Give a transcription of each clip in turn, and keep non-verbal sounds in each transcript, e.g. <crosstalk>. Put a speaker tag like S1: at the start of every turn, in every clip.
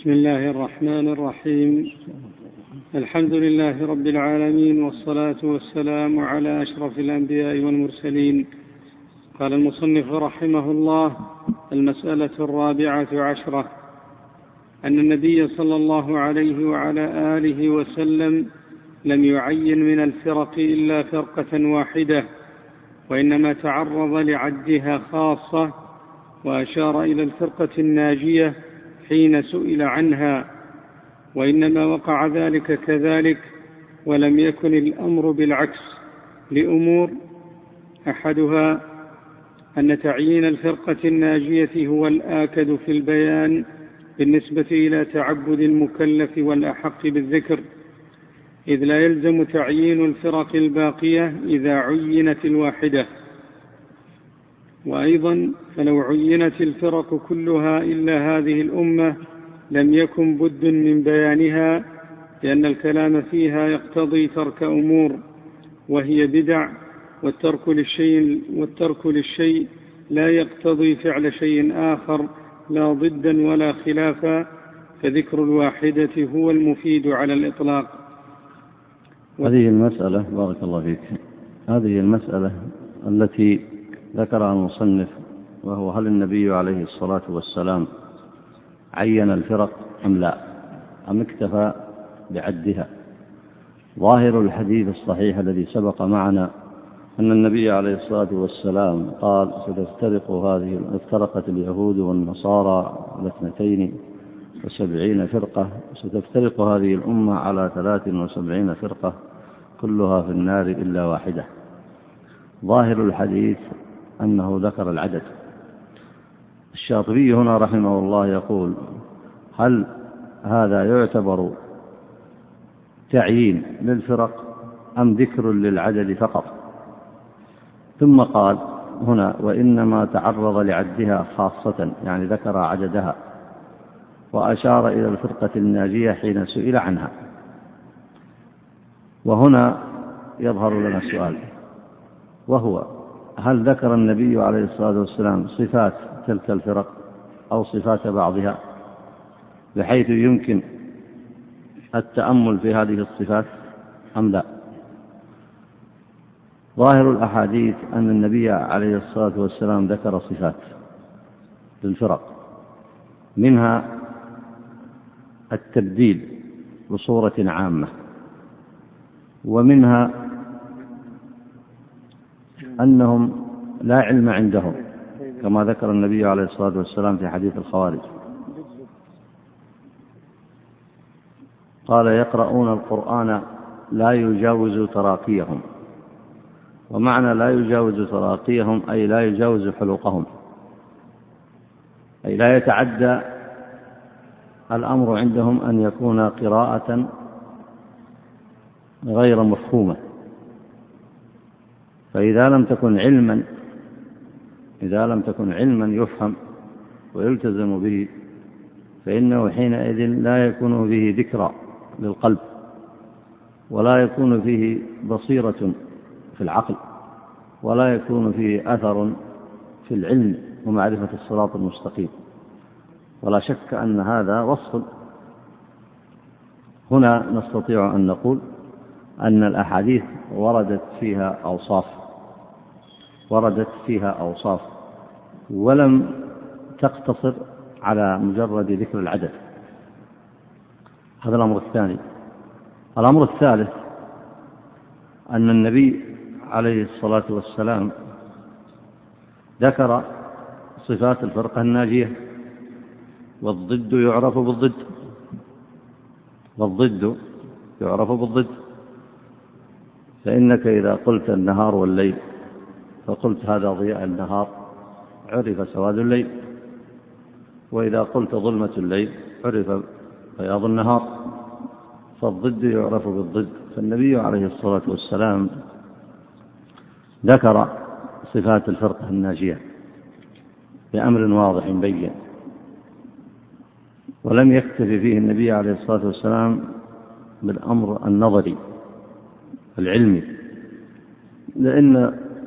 S1: بسم الله الرحمن الرحيم. الحمد لله رب العالمين والصلاة والسلام على أشرف الأنبياء والمرسلين. قال المصنف رحمه الله المسألة الرابعة عشرة. أن النبي صلى الله عليه وعلى آله وسلم لم يعين من الفرق إلا فرقة واحدة وإنما تعرض لعدها خاصة وأشار إلى الفرقة الناجية حين سئل عنها وإنما وقع ذلك كذلك ولم يكن الأمر بالعكس. لأمور أحدها أن تعيين الفرقة الناجية هو الآكد في البيان بالنسبة إلى تعبد المكلف والأحق بالذكر إذ لا يلزم تعيين الفرق الباقية إذا عينت الواحدة. وأيضا فلو عينت الفرق كلها إلا هذه الأمة لم يكن بد من بيانها لأن الكلام فيها يقتضي ترك أمور وهي بدع والترك للشيء والترك للشيء لا يقتضي فعل شيء آخر لا ضدا ولا خلافا فذكر الواحدة هو المفيد على الإطلاق.
S2: هذه المسألة بارك الله فيك هذه المسألة التي ذكرها المصنف وهو هل النبي عليه الصلاة والسلام عين الفرق أم لا؟ أم اكتفى بعدها؟ ظاهر الحديث الصحيح الذي سبق معنا أن النبي عليه الصلاة والسلام قال ستفترق هذه افترقت اليهود والنصارى على اثنتين وسبعين فرقة ستفترق هذه الأمة على ثلاث وسبعين فرقة كلها في النار إلا واحدة. ظاهر الحديث أنه ذكر العدد. الشاطبي هنا رحمه الله يقول هل هذا يعتبر تعيين للفرق أم ذكر للعدد فقط؟ ثم قال هنا وإنما تعرض لعدها خاصة يعني ذكر عددها وأشار إلى الفرقة الناجية حين سئل عنها. وهنا يظهر لنا السؤال وهو هل ذكر النبي عليه الصلاة والسلام صفات تلك الفرق أو صفات بعضها بحيث يمكن التأمل في هذه الصفات أم لا؟ ظاهر الأحاديث أن النبي عليه الصلاة والسلام ذكر صفات للفرق منها التبديل بصورة عامة ومنها أنهم لا علم عندهم كما ذكر النبي عليه الصلاة والسلام في حديث الخوارج. قال يقرؤون القرآن لا يجاوز تراقيهم. ومعنى لا يجاوز تراقيهم أي لا يجاوز حلقهم. أي لا يتعدى الأمر عندهم أن يكون قراءة غير مفهومة. فإذا لم تكن علما إذا لم تكن علما يفهم ويلتزم به فإنه حينئذ لا يكون به ذكرى للقلب ولا يكون فيه بصيرة في العقل ولا يكون فيه أثر في العلم ومعرفة الصراط المستقيم. ولا شك أن هذا وصف. هنا نستطيع أن نقول أن الأحاديث وردت فيها أوصاف وردت فيها أوصاف ولم تقتصر على مجرد ذكر العدد. هذا الأمر الثاني. الأمر الثالث أن النبي عليه الصلاة والسلام ذكر صفات الفرقة الناجية والضد يعرف بالضد والضد يعرف بالضد. فإنك إذا قلت النهار والليل فقلت هذا ضياء النهار عرف سواد الليل. وإذا قلت ظلمة الليل عرف بياض النهار. فالضد يعرف بالضد. فالنبي عليه الصلاة والسلام ذكر صفات الفرقة الناجية بأمر واضح بين. ولم يكتفي فيه النبي عليه الصلاة والسلام بالأمر النظري. العلمي لأن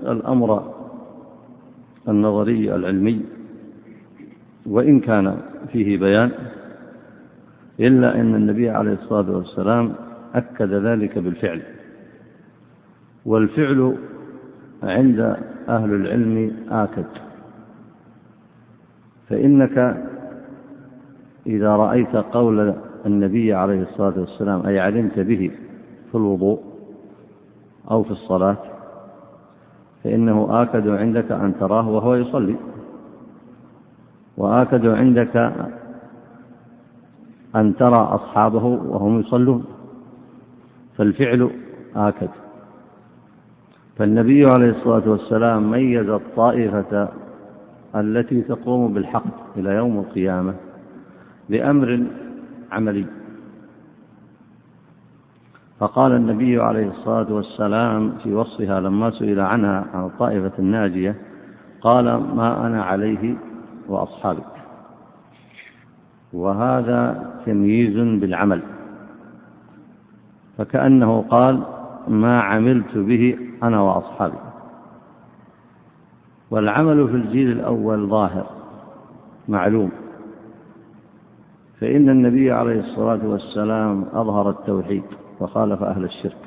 S2: الأمر النظري العلمي وإن كان فيه بيان إلا أن النبي عليه الصلاة والسلام أكد ذلك بالفعل. والفعل عند أهل العلم آكد. فإنك إذا رأيت قول النبي عليه الصلاة والسلام أي علمت به في الوضوء أو في الصلاة فإنه آكد عندك أن تراه وهو يصلي. وآكد عندك أن ترى أصحابه وهم يصلون. فالفعل آكد. فالنبي عليه الصلاة والسلام ميز الطائفة التي تقوم بالحق إلى يوم القيامة بأمر عملي. فقال النبي عليه الصلاة والسلام في وصفها لما سئل عنها عن الطائفة الناجية قال ما أنا عليه وأصحابي وهذا تمييز بالعمل. فكأنه قال ما عملت به أنا وأصحابي. والعمل في الجيل الأول ظاهر معلوم. فإن النبي عليه الصلاة والسلام أظهر التوحيد. وخالف أهل الشرك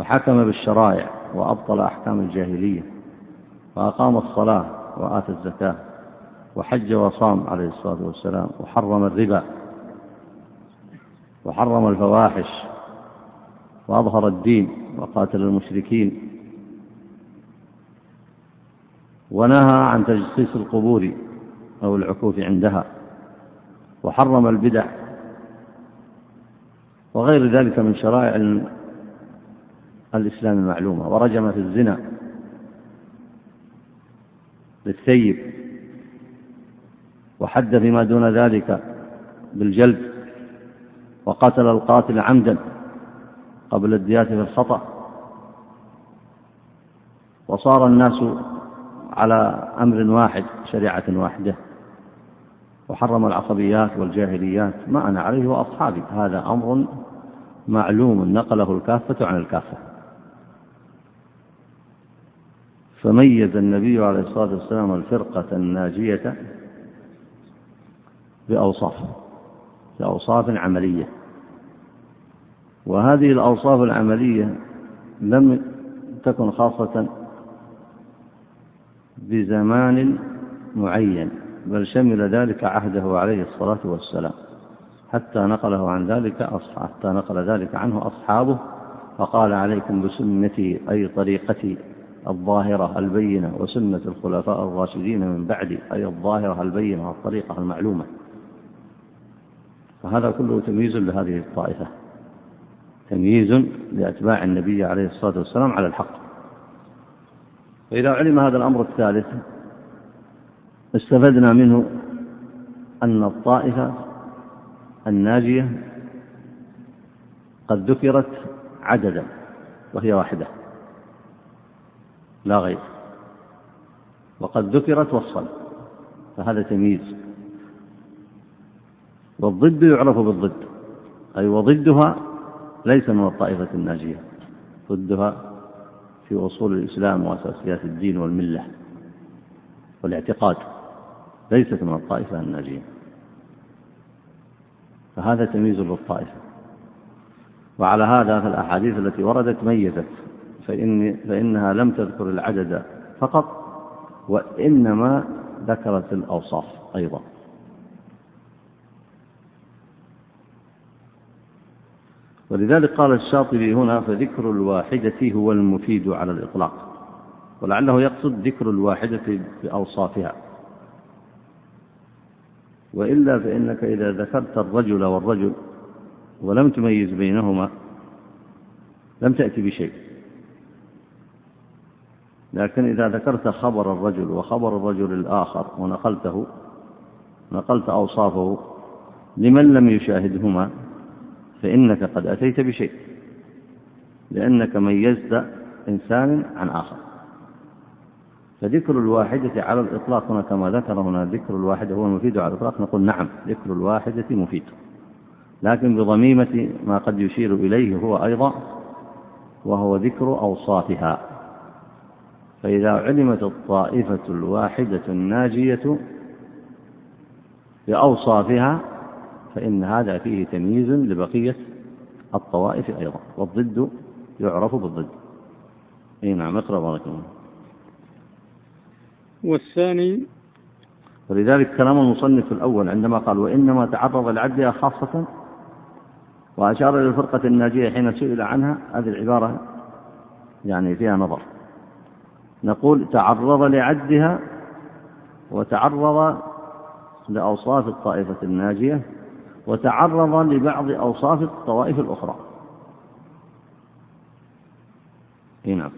S2: وحكم بالشرائع وأبطل أحكام الجاهلية وأقام الصلاة وآتى الزكاة وحج وصام عليه الصلاة والسلام وحرم الربا وحرم الفواحش وأظهر الدين وقاتل المشركين ونهى عن تجسيس القبور أو العكوف عندها وحرم البدع وغير ذلك من شرائع الإسلام المعلومة ورجم في الزنا للثيب وحد فيما دون ذلك بالجلد وقتل القاتل عمدا قبل الديات في الخطأ. وصار الناس على أمر واحد شريعة واحدة. وحرم العصبيات والجاهليات ما أنا عليه وأصحابي. هذا أمر معلوم نقله الكافة عن الكافة. فميز النبي عليه الصلاة والسلام الفرقة الناجية بأوصاف بأوصاف عملية. وهذه الأوصاف العملية لم تكن خاصة بزمان معين. بل شمل ذلك عهده عليه الصلاة والسلام. حتى نقله عن ذلك حتى نقل ذلك عنه أصحابه فقال عليكم بسنتي أي طريقتي الظاهرة البينة وسنة الخلفاء الراشدين من بعدي أي الظاهرة البينة والطريقة المعلومة. فهذا كله تمييز لهذه الطائفة. تمييز لأتباع النبي عليه الصلاة والسلام على الحق. فإذا علم هذا الأمر الثالث استفدنا منه أن الطائفة الناجية قد ذكرت عددا وهي واحدة لا غير. وقد ذكرت وصفا فهذا تمييز. والضد يعرف بالضد أي وضدها ليس من الطائفة الناجية ضدها في أصول الإسلام وأساسيات الدين والملة والإعتقاد. ليست من الطائفة الناجية. فهذا تمييز للطائفة. وعلى هذا فالأحاديث التي وردت ميزت فإن فإنها لم تذكر العدد فقط وإنما ذكرت الأوصاف أيضا. ولذلك قال الشاطبي هنا فذكر الواحدة هو المفيد على الإطلاق ولعله يقصد ذكر الواحدة بأوصافها. وإلا فإنك إذا ذكرت الرجل والرجل ولم تميز بينهما لم تأتي بشيء. لكن إذا ذكرت خبر الرجل وخبر الرجل الآخر ونقلته نقلت أوصافه لمن لم يشاهدهما فإنك قد أتيت بشيء لأنك ميزت إنسان عن آخر. فذكر الواحدة على الإطلاق هنا كما ذكر هنا ذكر الواحدة هو المفيد على الإطلاق نقول نعم ذكر الواحدة مفيد. لكن بضميمة ما قد يشير إليه هو أيضا وهو ذكر أوصافها. فإذا علمت الطائفة الواحدة الناجية بأوصافها فإن هذا فيه تمييز لبقية الطوائف أيضا والضد يعرف بالضد. اي نعم اقرأ بارك الله
S1: والثاني
S2: ولذلك كلام المصنف الأول عندما قال وإنما تعرض لعدها خاصة وأشار إلى الفرقة الناجية حين سئل عنها هذه العبارة يعني فيها نظر. نقول تعرض لعدها وتعرض لأوصاف الطائفة الناجية وتعرض لبعض أوصاف الطوائف الأخرى. نعم.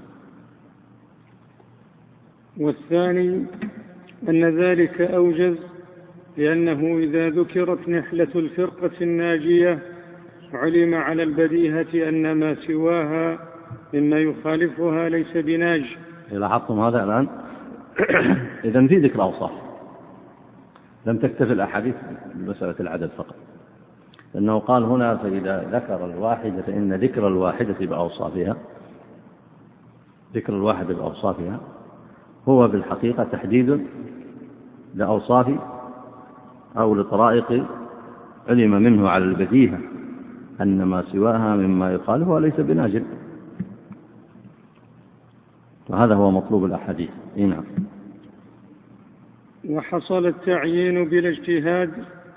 S1: والثاني أن ذلك أوجز لأنه إذا ذكرت نحلة الفرقة الناجية علم على البديهة أن ما سواها مما يخالفها ليس بناج.
S2: لاحظتم هذا الآن؟ <coughs> إذا في ذكر أوصاف. لم تكتفي الأحاديث بمسألة العدد فقط. لأنه قال هنا فإذا ذكر الواحدة فإن ذكر الواحدة بأوصافها ذكر الواحدة بأوصافها هو بالحقيقة تحديد لأوصاف أو لطرائق علم منه على البديهة أن ما سواها مما يخالفها ليس بناجل. وهذا هو مطلوب الأحاديث. نعم.
S1: وحصل التعيين بالاجتهاد؟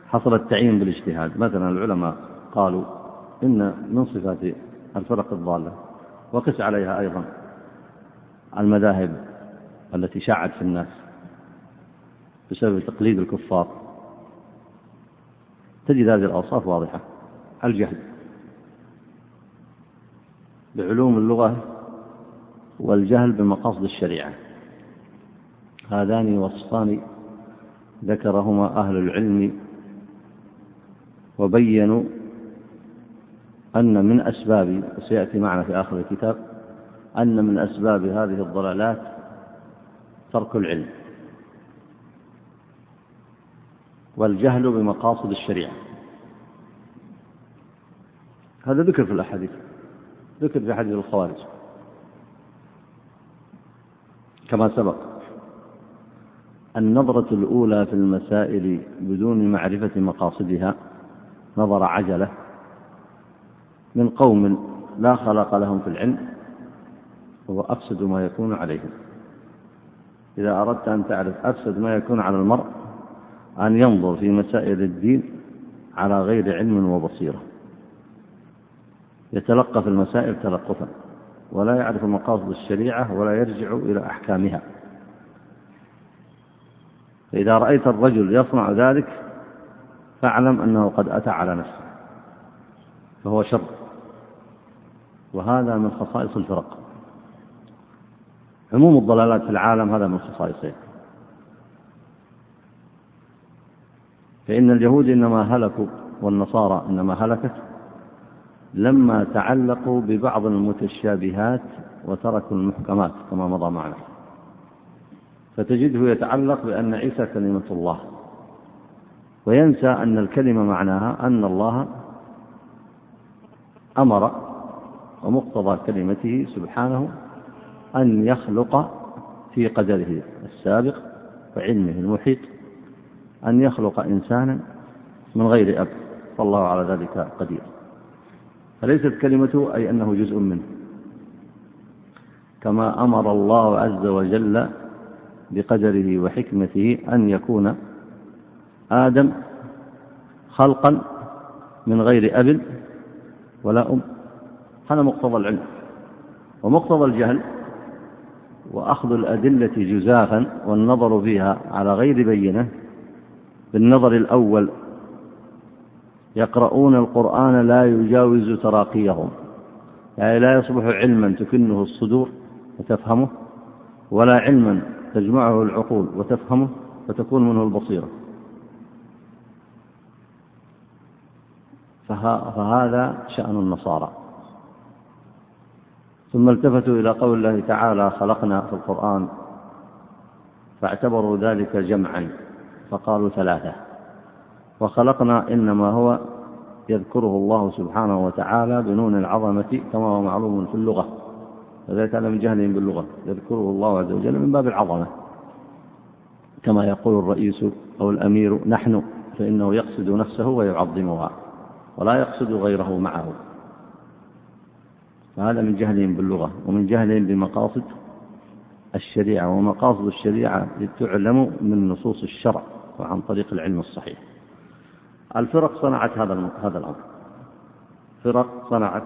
S2: حصل التعيين بالاجتهاد. مثلا العلماء قالوا إن من صفات الفرق الضالة وقس عليها أيضا المذاهب التي شاعت في الناس بسبب تقليد الكفار. تجد هذه الأوصاف واضحة. الجهل بعلوم اللغة والجهل بمقاصد الشريعة. هذان وصفان ذكرهما أهل العلم وبينوا أن من أسباب وسيأتي معنا في آخر الكتاب أن من أسباب هذه الضلالات ترك العلم والجهل بمقاصد الشريعة. هذا ذكر في الأحاديث ذكر في حديث الخوارج. كما سبق النظرة الأولى في المسائل بدون معرفة مقاصدها نظر عجلة من قوم لا خلق لهم في العلم هو أفسد ما يكون عليهم. إذا أردت أن تعرف أفسد ما يكون على المرء أن ينظر في مسائل الدين على غير علم وبصيرة. يتلقى في المسائل تلقفا ولا يعرف مقاصد الشريعة ولا يرجع إلى أحكامها. فإذا رأيت الرجل يصنع ذلك فاعلم أنه قد أتى على نفسه فهو شر. وهذا من خصائص الفرق. عموم الضلالات في العالم هذا من خصائصه فإن اليهود إنما هلكوا والنصارى إنما هلكت لما تعلقوا ببعض المتشابهات وتركوا المحكمات كما مضى معنا. فتجده يتعلق بأن عيسى كلمة الله. وينسى أن الكلمة معناها أن الله أمر ومقتضى كلمته سبحانه أن يخلق في قدره السابق وعلمه المحيط أن يخلق إنسانا من غير أب فالله على ذلك قدير. فليست كلمته أي أنه جزء منه. كما أمر الله عز وجل بقدره وحكمته أن يكون آدم خلقا من غير أب ولا أم. هذا مقتضى العلم. ومقتضى الجهل وأخذ الأدلة جزافا والنظر فيها على غير بينة. بالنظر الأول يقرؤون القرآن لا يجاوز تراقيهم يعني لا يصبح علما تكنه الصدور وتفهمه ولا علما تجمعه العقول وتفهمه وتكون منه البصيرة. فهذا شأن النصارى. ثم التفتوا إلى قول الله تعالى خلقنا في القرآن فاعتبروا ذلك جمعا فقالوا ثلاثة. وخلقنا إنما هو يذكره الله سبحانه وتعالى بنون العظمة كما هو معلوم في اللغة. فذلك من جهلهم باللغة يذكره الله عز وجل من باب العظمة. كما يقول الرئيس أو الأمير نحن فإنه يقصد نفسه ويعظمها ولا يقصد غيره معه. فهذا من جهلهم باللغة ومن جهلهم بمقاصد الشريعة ومقاصد الشريعة تعلم من نصوص الشرع وعن طريق العلم الصحيح. الفرق صنعت هذا هذا الأمر. فرق صنعت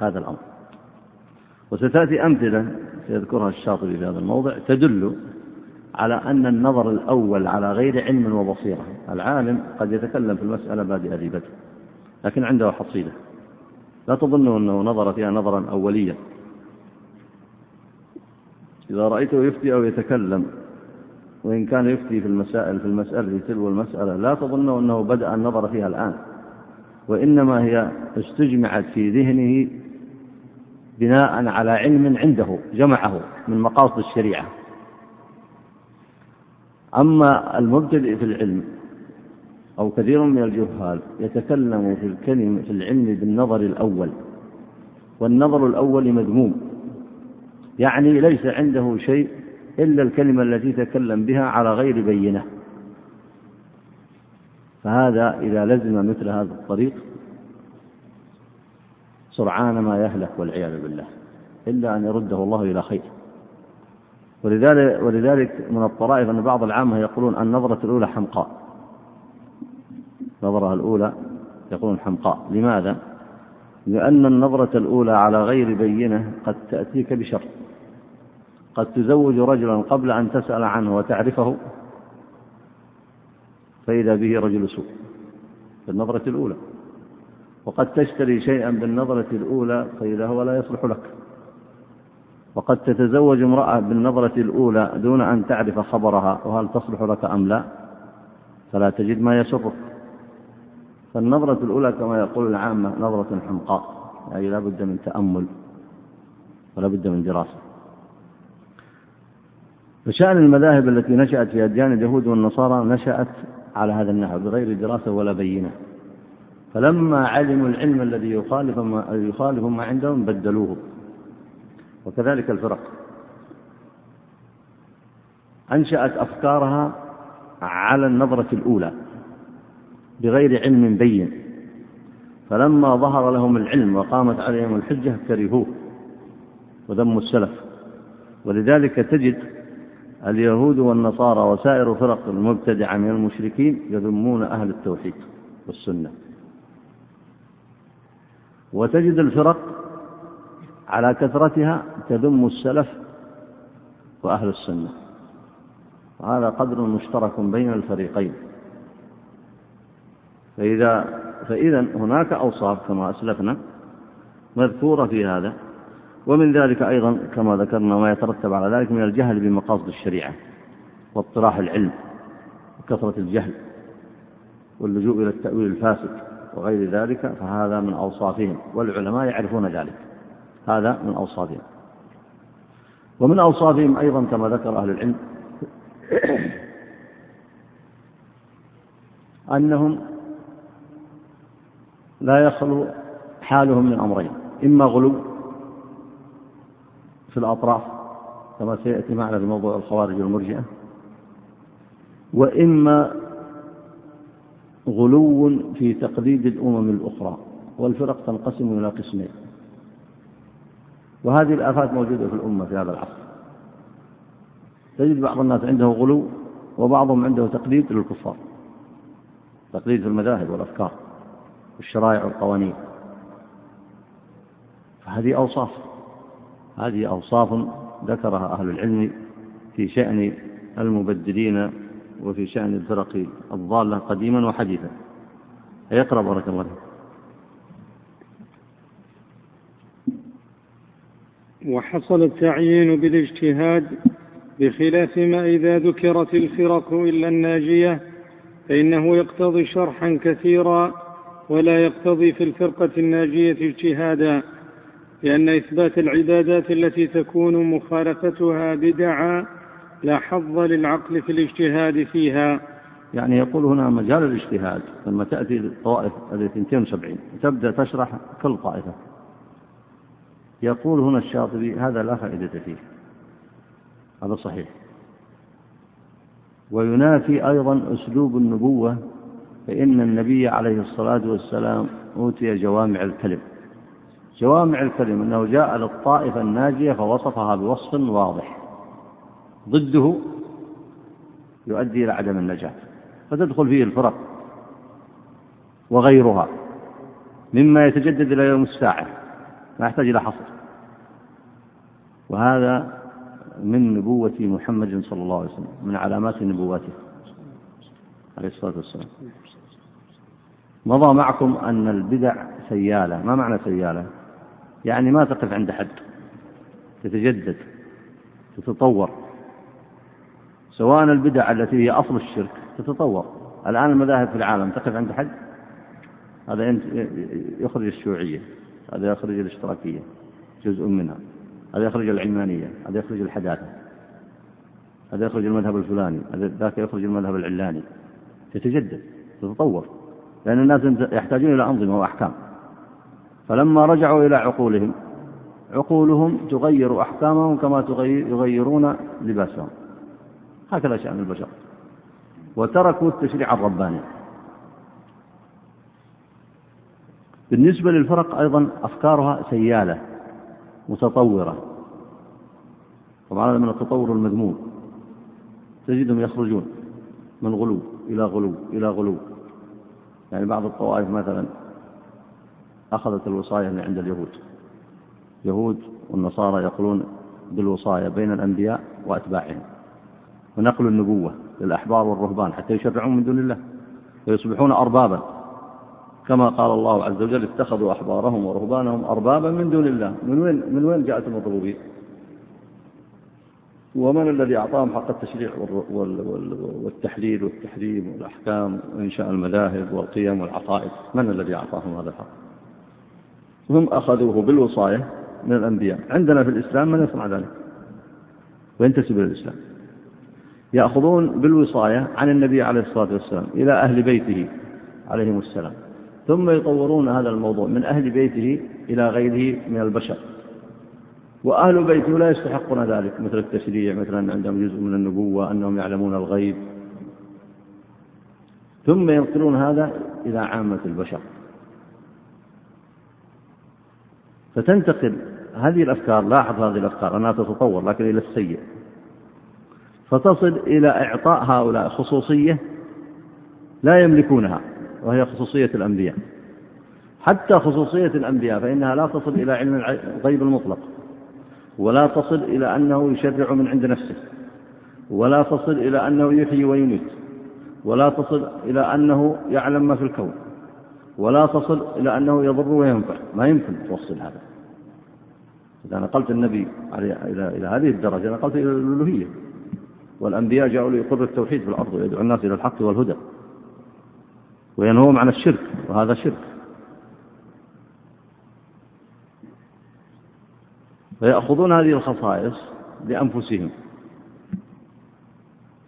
S2: هذا الأمر. وستأتي أمثلة سيذكرها الشاطبي في هذا الموضع تدل على أن النظر الأول على غير علم وبصيرة. العالم قد يتكلم في المسألة بادئ بدء لكن عنده حصيلة. لا تظنوا أنه نظر فيها نظرا أوليا. إذا رأيته يفتي أو يتكلم وإن كان يفتي في المسائل في المسألة تلو المسألة لا تظنوا أنه بدأ النظر فيها الآن. وإنما هي استجمعت في ذهنه بناء على علم عنده جمعه من مقاصد الشريعة. أما المبتدئ في العلم أو كثير من الجهال يتكلم في الكلمة في العلم بالنظر الأول والنظر الأول مذموم. يعني ليس عنده شيء إلا الكلمة التي تكلم بها على غير بينة. فهذا إذا لزم مثل هذا الطريق سرعان ما يهلك والعياذ بالله إلا أن يرده الله إلى خير. ولذلك, ولذلك من الطرائف أن بعض العامة يقولون النظرة الأولى حمقاء. نظرها الأولى يقولون حمقاء. لماذا؟ لأن النظرة الأولى على غير بينة قد تأتيك بشر. قد تزوج رجلا قبل أن تسأل عنه وتعرفه فإذا به رجل سوء. بالنظرة الأولى. وقد تشتري شيئا بالنظرة الأولى فإذا هو لا يصلح لك. وقد تتزوج امرأة بالنظرة الأولى دون أن تعرف خبرها وهل تصلح لك أم لا؟ فلا تجد ما يسرك. فالنظرة الأولى كما يقول العامة نظرة حمقاء أي لا بد من تأمل ولا بد من دراسة. فشأن المذاهب التي نشأت في أديان اليهود والنصارى نشأت على هذا النحو بغير دراسة ولا بينة. فلما علموا العلم الذي يخالف ما, يخالف ما عندهم بدلوه. وكذلك الفرق. أنشأت أفكارها على النظرة الأولى. بغير علم بين. فلما ظهر لهم العلم وقامت عليهم الحجة كرهوه وذموا السلف. ولذلك تجد اليهود والنصارى وسائر فرق المبتدعة من المشركين يذمون أهل التوحيد والسنة. وتجد الفرق على كثرتها تذم السلف وأهل السنة. وهذا قدر مشترك بين الفريقين. فإذا فإذا هناك أوصاف كما أسلفنا مذكورة في هذا ومن ذلك أيضا كما ذكرنا ما يترتب على ذلك من الجهل بمقاصد الشريعة واطراح العلم وكثرة الجهل واللجوء إلى التأويل الفاسد وغير ذلك فهذا من أوصافهم والعلماء يعرفون ذلك. هذا من أوصافهم. ومن أوصافهم أيضا كما ذكر أهل العلم أنهم لا يخلو حالهم من أمرين إما غلو في الأطراف كما سيأتي معنا في موضوع الخوارج والمرجئة وإما غلو في تقليد الأمم الأخرى والفرق تنقسم إلى قسمين. وهذه الآفات موجودة في الأمة في هذا العصر. تجد بعض الناس عنده غلو وبعضهم عنده تقليد للكفار تقليد في المذاهب والأفكار. والشرائع والقوانين. فهذه أوصاف. هذه أوصاف ذكرها أهل العلم في شأن المبدلين وفي شأن الفرق الضالة قديما وحديثا. يقرأ بارك الله
S1: وحصل التعيين بالاجتهاد بخلاف ما إذا ذكرت الفرق إلا الناجية فإنه يقتضي شرحا كثيرا ولا يقتضي في الفرقة الناجية اجتهادا لأن إثبات العبادات التي تكون مخالفتها بدعا لا حظ للعقل في الاجتهاد فيها.
S2: يعني يقول هنا مجال الاجتهاد لما تأتي الطوائف التي 72 تبدأ تشرح كل طائفة يقول هنا الشاطبي هذا لا فائدة فيه. هذا صحيح. وينافي أيضا أسلوب النبوة فإن النبي عليه الصلاة والسلام أوتي جوامع الكلم. جوامع الكلم أنه جاء للطائفة الناجية فوصفها بوصف واضح. ضده يؤدي إلى عدم النجاة. فتدخل فيه الفرق وغيرها مما يتجدد إلى يوم الساعة ما يحتاج إلى حصر. وهذا من نبوة محمد صلى الله عليه وسلم من علامات نبوته عليه الصلاة والسلام. مضى معكم أن البدع سيالة. ما معنى سيالة؟ يعني ما تقف عند حد تتجدد تتطور. سواء البدع التي هي أصل الشرك تتطور. الآن المذاهب في العالم تقف عند حد؟ هذا يخرج الشيوعية هذا يخرج الاشتراكية جزء منها هذا يخرج العلمانية هذا يخرج الحداثة هذا يخرج المذهب الفلاني هذا ذاك يخرج المذهب العلاني. تتجدد تتطور. لأن الناس يحتاجون إلى أنظمة وأحكام. فلما رجعوا إلى عقولهم عقولهم تغير أحكامهم كما يغيرون لباسهم. هكذا شأن البشر. وتركوا التشريع الرباني. بالنسبة للفرق أيضا أفكارها سيالة متطورة. طبعا هذا من التطور المذموم. تجدهم يخرجون من غلو إلى غلو إلى غلو. يعني بعض الطوائف مثلا أخذت الوصاية من عند اليهود. يهود والنصارى يقولون بالوصاية بين الأنبياء وأتباعهم. ونقل النبوة للأحبار والرهبان حتى يشرعون من دون الله ويصبحون أربابا. كما قال الله عز وجل اتخذوا أحبارهم ورهبانهم أربابا من دون الله. من وين, من وين جاءتهم الربوبية ومن الذي أعطاهم حق التشريع والتحليل والتحريم والأحكام وإنشاء المذاهب والقيم والعقائد؟ من الذي أعطاهم هذا الحق؟ هم أخذوه بالوصاية من الأنبياء. عندنا في الإسلام من يصنع ذلك؟ وينتسب إلى الإسلام؟ يأخذون بالوصاية عن النبي عليه الصلاة والسلام إلى أهل بيته عليهم السلام ثم يطورون هذا الموضوع من أهل بيته إلى غيره من البشر. وأهل بيته لا يستحقون ذلك مثل التشريع مثل أن عندهم جزء من النبوة أنهم يعلمون الغيب. ثم ينقلون هذا إلى عامة البشر. فتنتقل هذه الأفكار لاحظ هذه الأفكار أنها تتطور لكن إلى السيء. فتصل إلى إعطاء هؤلاء خصوصية لا يملكونها وهي خصوصية الأنبياء. حتى خصوصية الأنبياء فإنها لا تصل إلى علم الغيب المطلق. ولا تصل إلى أنه يشرع من عند نفسه ولا تصل إلى أنه يحيي ويميت ولا تصل إلى أنه يعلم ما في الكون ولا تصل إلى أنه يضر وينفع. ما يمكن توصل هذا. إذا نقلت النبي إلى إلى هذه الدرجة نقلت إلى الألوهية. والأنبياء جاءوا ليقروا التوحيد في الأرض ويدعو الناس إلى الحق والهدى وينهوهم عن الشرك وهذا شرك. فيأخذون هذه الخصائص لأنفسهم.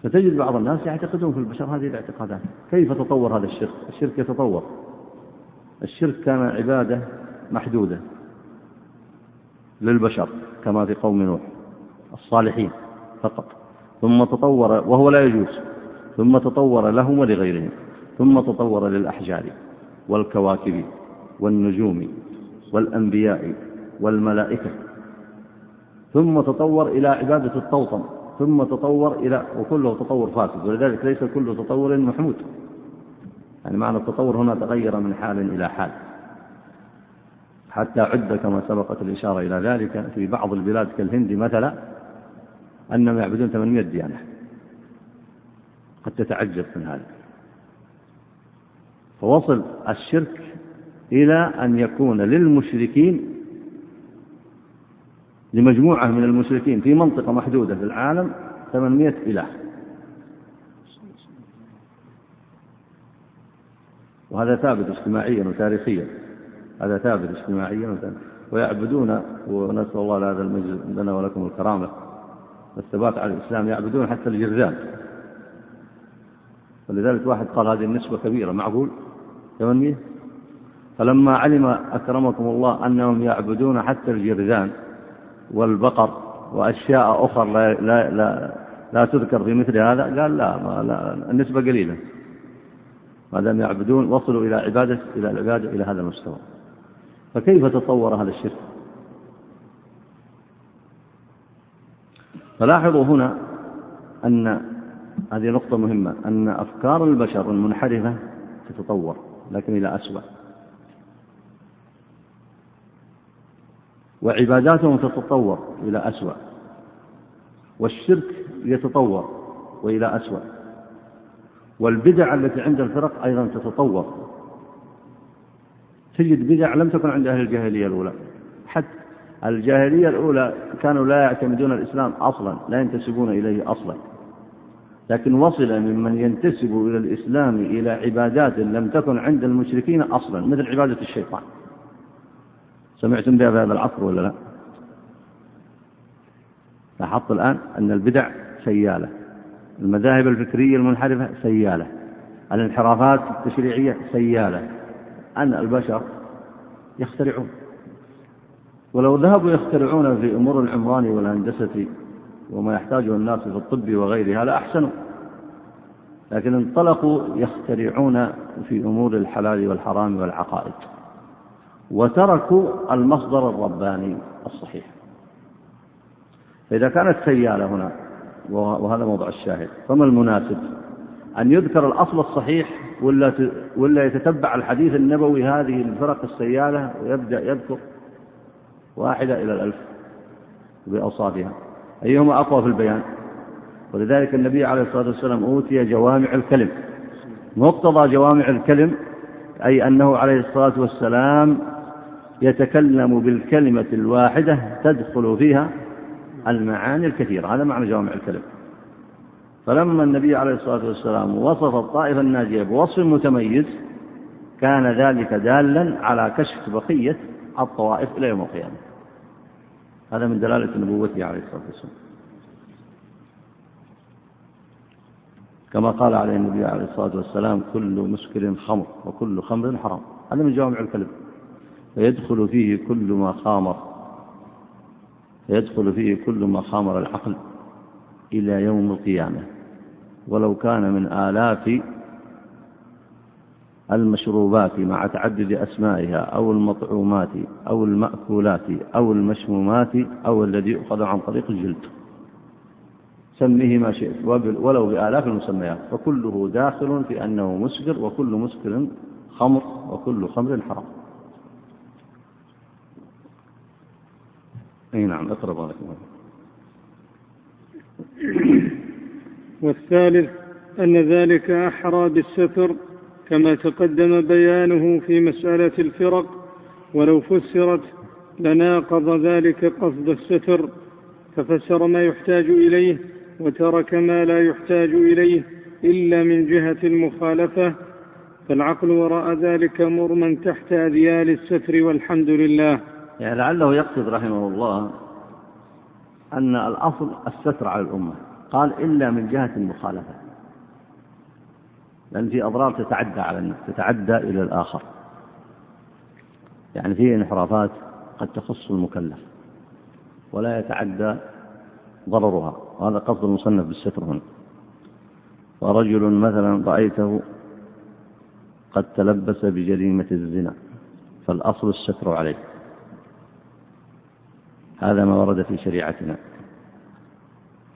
S2: فتجد بعض الناس يعتقدون في البشر هذه الاعتقادات. كيف تطور هذا الشرك؟ الشرك يتطور. الشرك كان عبادة محدودة للبشر كما في قوم نوح الصالحين فقط. ثم تطور وهو لا يجوز. ثم تطور لهم ولغيرهم. ثم تطور للأحجار والكواكب والنجوم والأنبياء والملائكة. ثم تطور إلى عبادة الطوطم ثم تطور إلى وكله تطور فاسد ولذلك ليس كل تطور محمود. يعني معنى التطور هنا تغير من حال إلى حال. حتى عد كما سبقت الإشارة إلى ذلك في بعض البلاد كالهند مثلا أنهم يعبدون 800 ديانة. قد تتعجب من هذا. فوصل الشرك إلى أن يكون للمشركين لمجموعة من المشركين في منطقة محدودة في العالم 800 إله. وهذا ثابت اجتماعيا وتاريخيا. هذا ثابت اجتماعيا ويعبدون ونسأل الله لهذا المجلس لنا ولكم الكرامة والثبات على الإسلام يعبدون حتى الجرذان. ولذلك واحد قال هذه النسبة كبيرة معقول؟ 800 فلما علم أكرمكم الله أنهم يعبدون حتى الجرذان والبقر وأشياء أخرى لا, لا, لا, لا تذكر في مثل هذا. قال لا, ما لا النسبة قليلة. ما دام يعبدون وصلوا إلى عبادة إلى العبادة إلى هذا المستوى. فكيف تطور هذا الشرك؟ فلاحظوا هنا أن هذه نقطة مهمة أن أفكار البشر المنحرفة تتطور لكن إلى أسوأ. وعباداتهم تتطور إلى أسوأ والشرك يتطور وإلى أسوأ والبدع التي عند الفرق أيضا تتطور. تجد بدع لم تكن عند أهل الجاهلية الأولى. حتى الجاهلية الأولى كانوا لا يعتمدون الإسلام أصلا لا ينتسبون إليه أصلا. لكن وصل ممن ينتسب إلى الإسلام إلى عبادات لم تكن عند المشركين أصلا مثل عبادة الشيطان. سمعتم بها في هذا العصر ولا لا؟ لاحظت الآن أن البدع سيالة المذاهب الفكرية المنحرفة سيالة الانحرافات التشريعية سيالة أن البشر يخترعون. ولو ذهبوا يخترعون في أمور العمران والهندسة وما يحتاجه الناس في الطب وغيرها لأحسنوا لكن انطلقوا يخترعون في أمور الحلال والحرام والعقائد. وتركوا المصدر الرباني الصحيح. فإذا كانت سيالة هنا وهذا موضع الشاهد فما المناسب؟ أن يذكر الأصل الصحيح ولا ولا يتتبع الحديث النبوي هذه الفرق السيالة ويبدأ يذكر واحدة إلى الألف بأوصافها. أيهما أقوى في البيان؟ ولذلك النبي عليه الصلاة والسلام أوتي جوامع الكلم. مقتضى جوامع الكلم أي أنه عليه الصلاة والسلام يتكلم بالكلمة الواحدة تدخل فيها المعاني الكثيرة. هذا معنى جوامع الكلم. فلما النبي عليه الصلاة والسلام وصف الطائفة الناجية بوصف متميز كان ذلك دالا على كشف بقية الطوائف إلى يوم القيامة. هذا من دلالة نبوته عليه الصلاة والسلام. كما قال عليه النبي عليه الصلاة والسلام كل مسكر خمر وكل خمر حرام. هذا من جوامع الكلم. فيدخل فيه كل ما خامر. فيدخل فيه كل ما خامر العقل إلى يوم القيامة. ولو كان من آلاف المشروبات مع تعدد أسمائها أو المطعومات أو المأكولات أو المشمومات أو الذي يؤخذ عن طريق الجلد. سميه ما شئت. ولو بآلاف المسميات. فكله داخل في أنه مسكر وكل مسكر خمر وكل خمر حرام. أي نعم اقرأ بارك الله <clears throat>
S1: والثالث أن ذلك أحرى بالستر كما تقدم بيانه في مسألة الفرق ولو فسرت لناقض ذلك قصد الستر ففسر ما يحتاج إليه وترك ما لا يحتاج إليه إلا من جهة المخالفة فالعقل وراء ذلك مرمى تحت أذيال الستر والحمد لله.
S2: يعني لعله يقصد رحمه الله أن الأصل الستر على الأمة. قال إلا من جهة المخالفة. لأن في أضرار تتعدى على النفس تتعدى إلى الآخر. يعني في انحرافات قد تخص المكلف ولا يتعدى ضررها. وهذا قصد المصنف بالستر هنا. ورجل مثلا رأيته قد تلبس بجريمة الزنا فالأصل الستر عليه. هذا ما ورد في شريعتنا.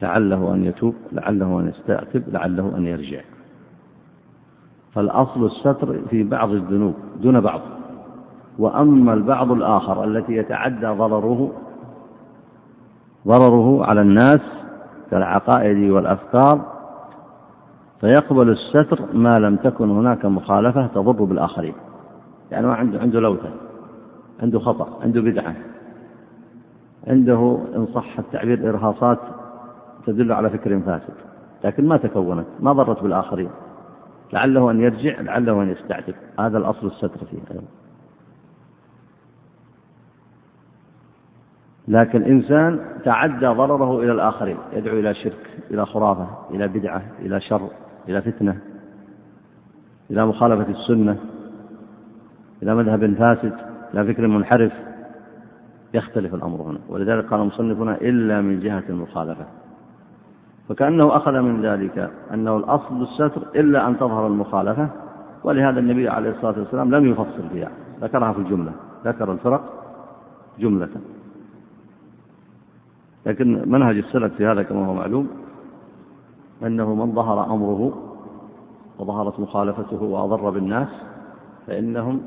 S2: لعله أن يتوب لعله أن يستعتب لعله أن يرجع. فالأصل الستر في بعض الذنوب دون بعض. وأما البعض الآخر التي يتعدى ضرره ضرره على الناس كالعقائد والأفكار فيقبل الستر ما لم تكن هناك مخالفة تضر بالآخرين. يعني ما عنده عنده لوثة عنده خطأ عنده بدعة. عنده إن صح التعبير إرهاصات تدل على فكر فاسد لكن ما تكونت ما ضرت بالآخرين. لعله أن يرجع لعله أن يستعتب. هذا الأصل الستر فيه أيضا. لكن إنسان تعدى ضرره إلى الآخرين يدعو إلى شرك إلى خرافة إلى بدعة إلى شر إلى فتنة إلى مخالفة السنة إلى مذهب فاسد إلى فكر منحرف. يختلف الأمر هنا. ولذلك قال مصنفنا إلا من جهة المخالفة. فكأنه أخذ من ذلك أنه الأصل الستر إلا أن تظهر المخالفة ولهذا النبي عليه الصلاة والسلام لم يفصل فيها. ذكرها في الجملة. ذكر الفرق جملة. لكن منهج السلف في هذا كما هو معلوم أنه من ظهر أمره وظهرت مخالفته وأضر بالناس فإنهم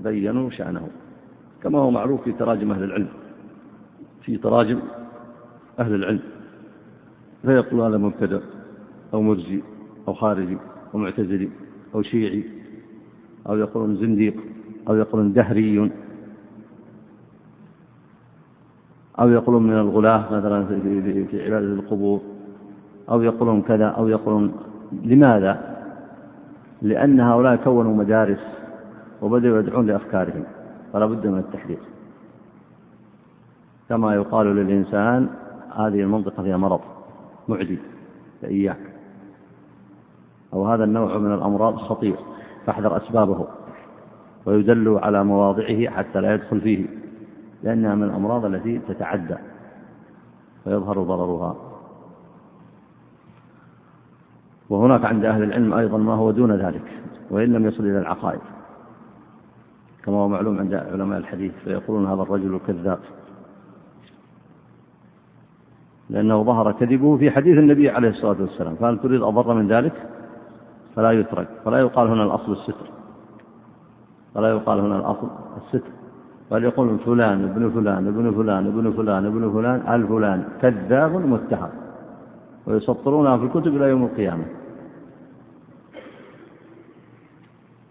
S2: بينوا شأنه. كما هو معروف في تراجم أهل العلم. في تراجم أهل العلم. فيقول هذا مبتدأ أو مرجي أو خارجي أو معتزلي أو شيعي أو يقولون زنديق أو يقولون دهري أو يقولون من الغلاة مثلا في عبادة القبور أو يقولون كذا أو يقولون لماذا؟ لأن هؤلاء كونوا مدارس وبدأوا يدعون لأفكارهم. فلا بد من التحذير كما يقال للإنسان هذه المنطقة فيها مرض معدي فإياك. أو هذا النوع من الأمراض خطير فاحذر أسبابه ويدل على مواضعه حتى لا يدخل فيه لأنها من الأمراض التي تتعدى ويظهر ضررها. وهناك عند أهل العلم أيضا ما هو دون ذلك وإن لم يصل إلى العقائد. كما هو معلوم عند علماء الحديث فيقولون هذا الرجل كذاب لأنه ظهر كذبه في حديث النبي عليه الصلاة والسلام. فهل تريد أضر من ذلك؟ فلا يترك. فلا يقال هنا الأصل الستر. فلا يقال هنا الأصل الستر. بل يقول فلان ابن فلان ابن فلان ابن فلان ابن فلان الفلان كذاب متهم. ويسطرونها في الكتب إلى يوم القيامة.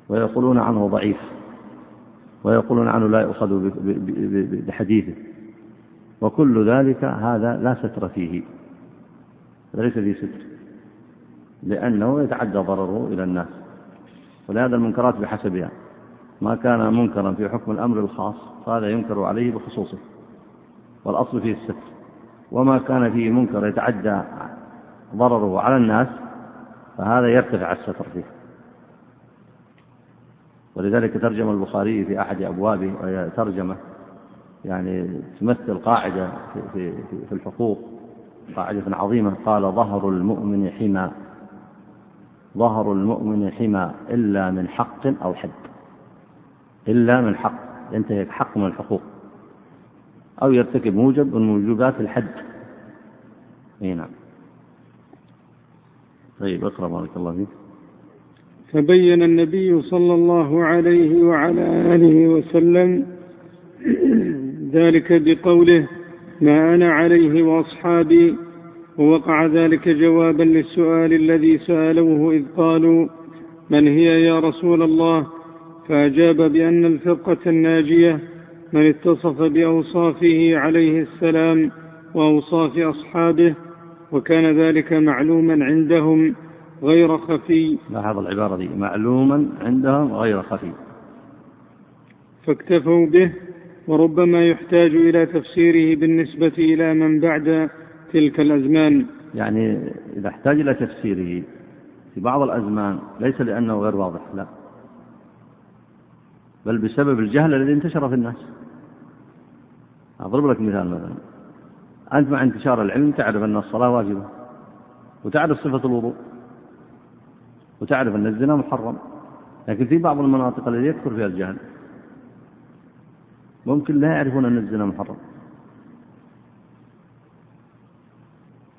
S2: ويقولون عنه ضعيف. ويقولون عنه لا يؤخذ بحديثه. وكل ذلك هذا لا ستر فيه. ليس فيه ستر. لأنه يتعدى ضرره إلى الناس. ولهذا المنكرات بحسبها. ما كان منكرا في حكم الأمر الخاص فهذا ينكر عليه بخصوصه. والأصل فيه الستر. وما كان فيه منكر يتعدى ضرره على الناس فهذا يرتفع الستر فيه. ولذلك ترجم البخاري في أحد أبوابه وهي ترجمة يعني تمثل قاعدة في, في, في الحقوق قاعدة عظيمة. قال ظهر المؤمن حمى ظهر المؤمن حمى إلا من حق أو حد إلا من حق. ينتهك حق من الحقوق. أو يرتكب موجب من موجبات الحد. أي نعم. طيب اقرأ بارك الله فيك.
S1: فبين النبي صلى الله عليه وعلى آله وسلم <clears throat> ذلك بقوله ما أنا عليه وأصحابي ووقع ذلك جوابا للسؤال الذي سألوه إذ قالوا من هي يا رسول الله؟ فأجاب بأن الفرقة الناجية من اتصف بأوصافه عليه السلام وأوصاف أصحابه وكان ذلك معلوما عندهم غير خفي.
S2: لاحظ العبارة دي معلوما عندهم غير خفي.
S1: فاكتفوا به وربما يحتاج إلى تفسيره بالنسبة إلى من بعد تلك الأزمان.
S2: يعني إذا احتاج إلى تفسيره في بعض الأزمان ليس لأنه غير واضح لا. بل بسبب الجهل الذي انتشر في الناس. أضرب لك مثال مثلا. أنت مع انتشار العلم تعرف أن الصلاة واجبة وتعرف صفة الوضوء. وتعرف أن الزنا محرم. لكن في بعض المناطق التي يكثر فيها الجهل ممكن لا يعرفون أن الزنا محرم.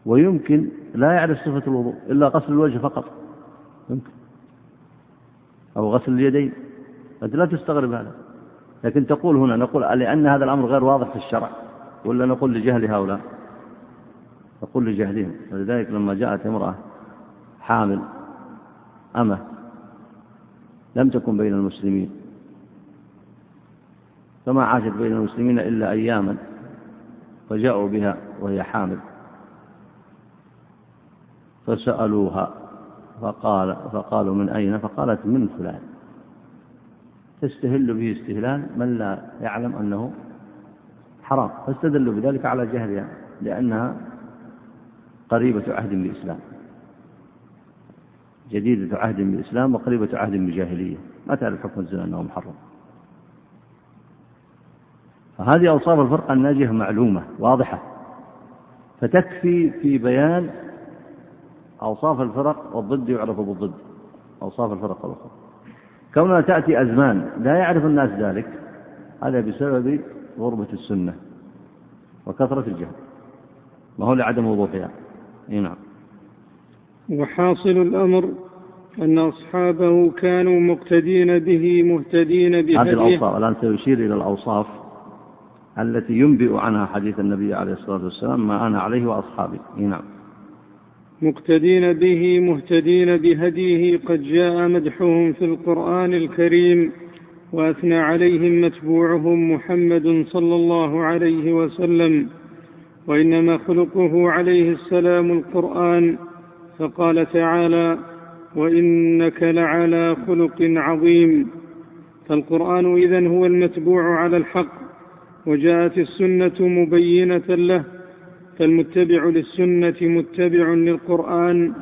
S2: ويمكن لا يعرف صفة الوضوء إلا غسل الوجه فقط. يمكن أو غسل اليدين. أنت لا تستغرب هذا. لكن تقول هنا نقول لأن هذا الأمر غير واضح في الشرع ولا نقول لجهل هؤلاء؟ نقول لجهلهم. ولذلك لما جاءت امرأة حامل أمة لم تكن بين المسلمين؟ فما عاشت بين المسلمين إلا أياما فجاءوا بها وهي حامل. فسألوها فقال فقالوا من أين؟ فقالت من فلان. تستهل به استهلال من لا يعلم أنه حرام فاستدلوا بذلك على جهلها لأنها قريبة عهد بالإسلام جديدة عهد بالإسلام وقريبة عهد بالجاهلية ما تعرف حكم الزنا أنه محرم. فهذه أوصاف الفرقة الناجية معلومة واضحة. فتكفي في بيان أوصاف الفرق والضد يعرف بالضد. أوصاف الفرق الأخرى. كونها تأتي أزمان لا يعرف الناس ذلك. هذا بسبب غربة السنة وكثرة الجهل. ما هو لعدم وضوحها؟ نعم.
S1: وحاصل الأمر أن أصحابه كانوا مقتدين به مهتدين بهديه.
S2: هذه الأوصاف الآن سيشير إلى الأوصاف التي ينبئ عنها حديث النبي عليه الصلاة والسلام ما أنا عليه وأصحابي. نعم.
S1: مقتدين به مهتدين بهديه قد جاء مدحهم في القرآن الكريم وأثنى عليهم متبوعهم محمد صلى الله عليه وسلم وإنما خلقه عليه السلام القرآن فقال تعالى وإنك لعلى خلق عظيم. فالقرآن إذن هو المتبوع على الحق وجاءت السنة مبينة له فالمتبع للسنة متبع للقرآن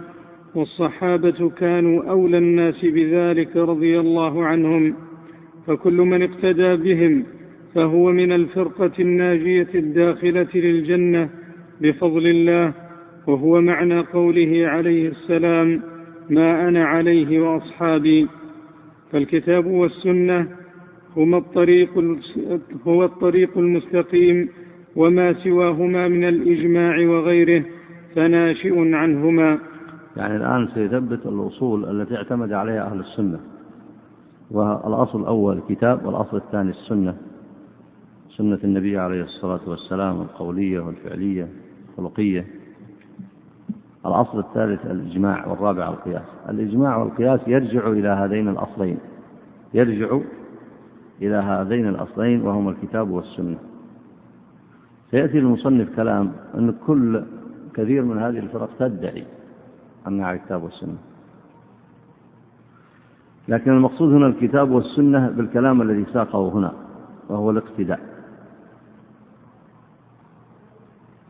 S1: والصحابة كانوا أولى الناس بذلك رضي الله عنهم فكل من اقتدى بهم فهو من الفرقة الناجية الداخلة للجنة بفضل الله وهو معنى قوله عليه السلام ما أنا عليه وأصحابي. فالكتاب والسنة هما الطريق هو الطريق المستقيم وما سواهما من الإجماع وغيره فناشئ عنهما.
S2: يعني الآن سيثبت الأصول التي اعتمد عليها أهل السنة والأصل الأول الكتاب والأصل الثاني السنة سنة النبي عليه الصلاة والسلام القولية والفعلية الخلقية الأصل الثالث الإجماع والرابع القياس. الإجماع والقياس يرجع إلى هذين الأصلين. يرجع إلى هذين الأصلين وهما الكتاب والسنة. سيأتي المصنف كلام أن كل كثير من هذه الفرق تدعي أنها على الكتاب والسنة. لكن المقصود هنا الكتاب والسنة بالكلام الذي ساقه هنا وهو الاقتداء.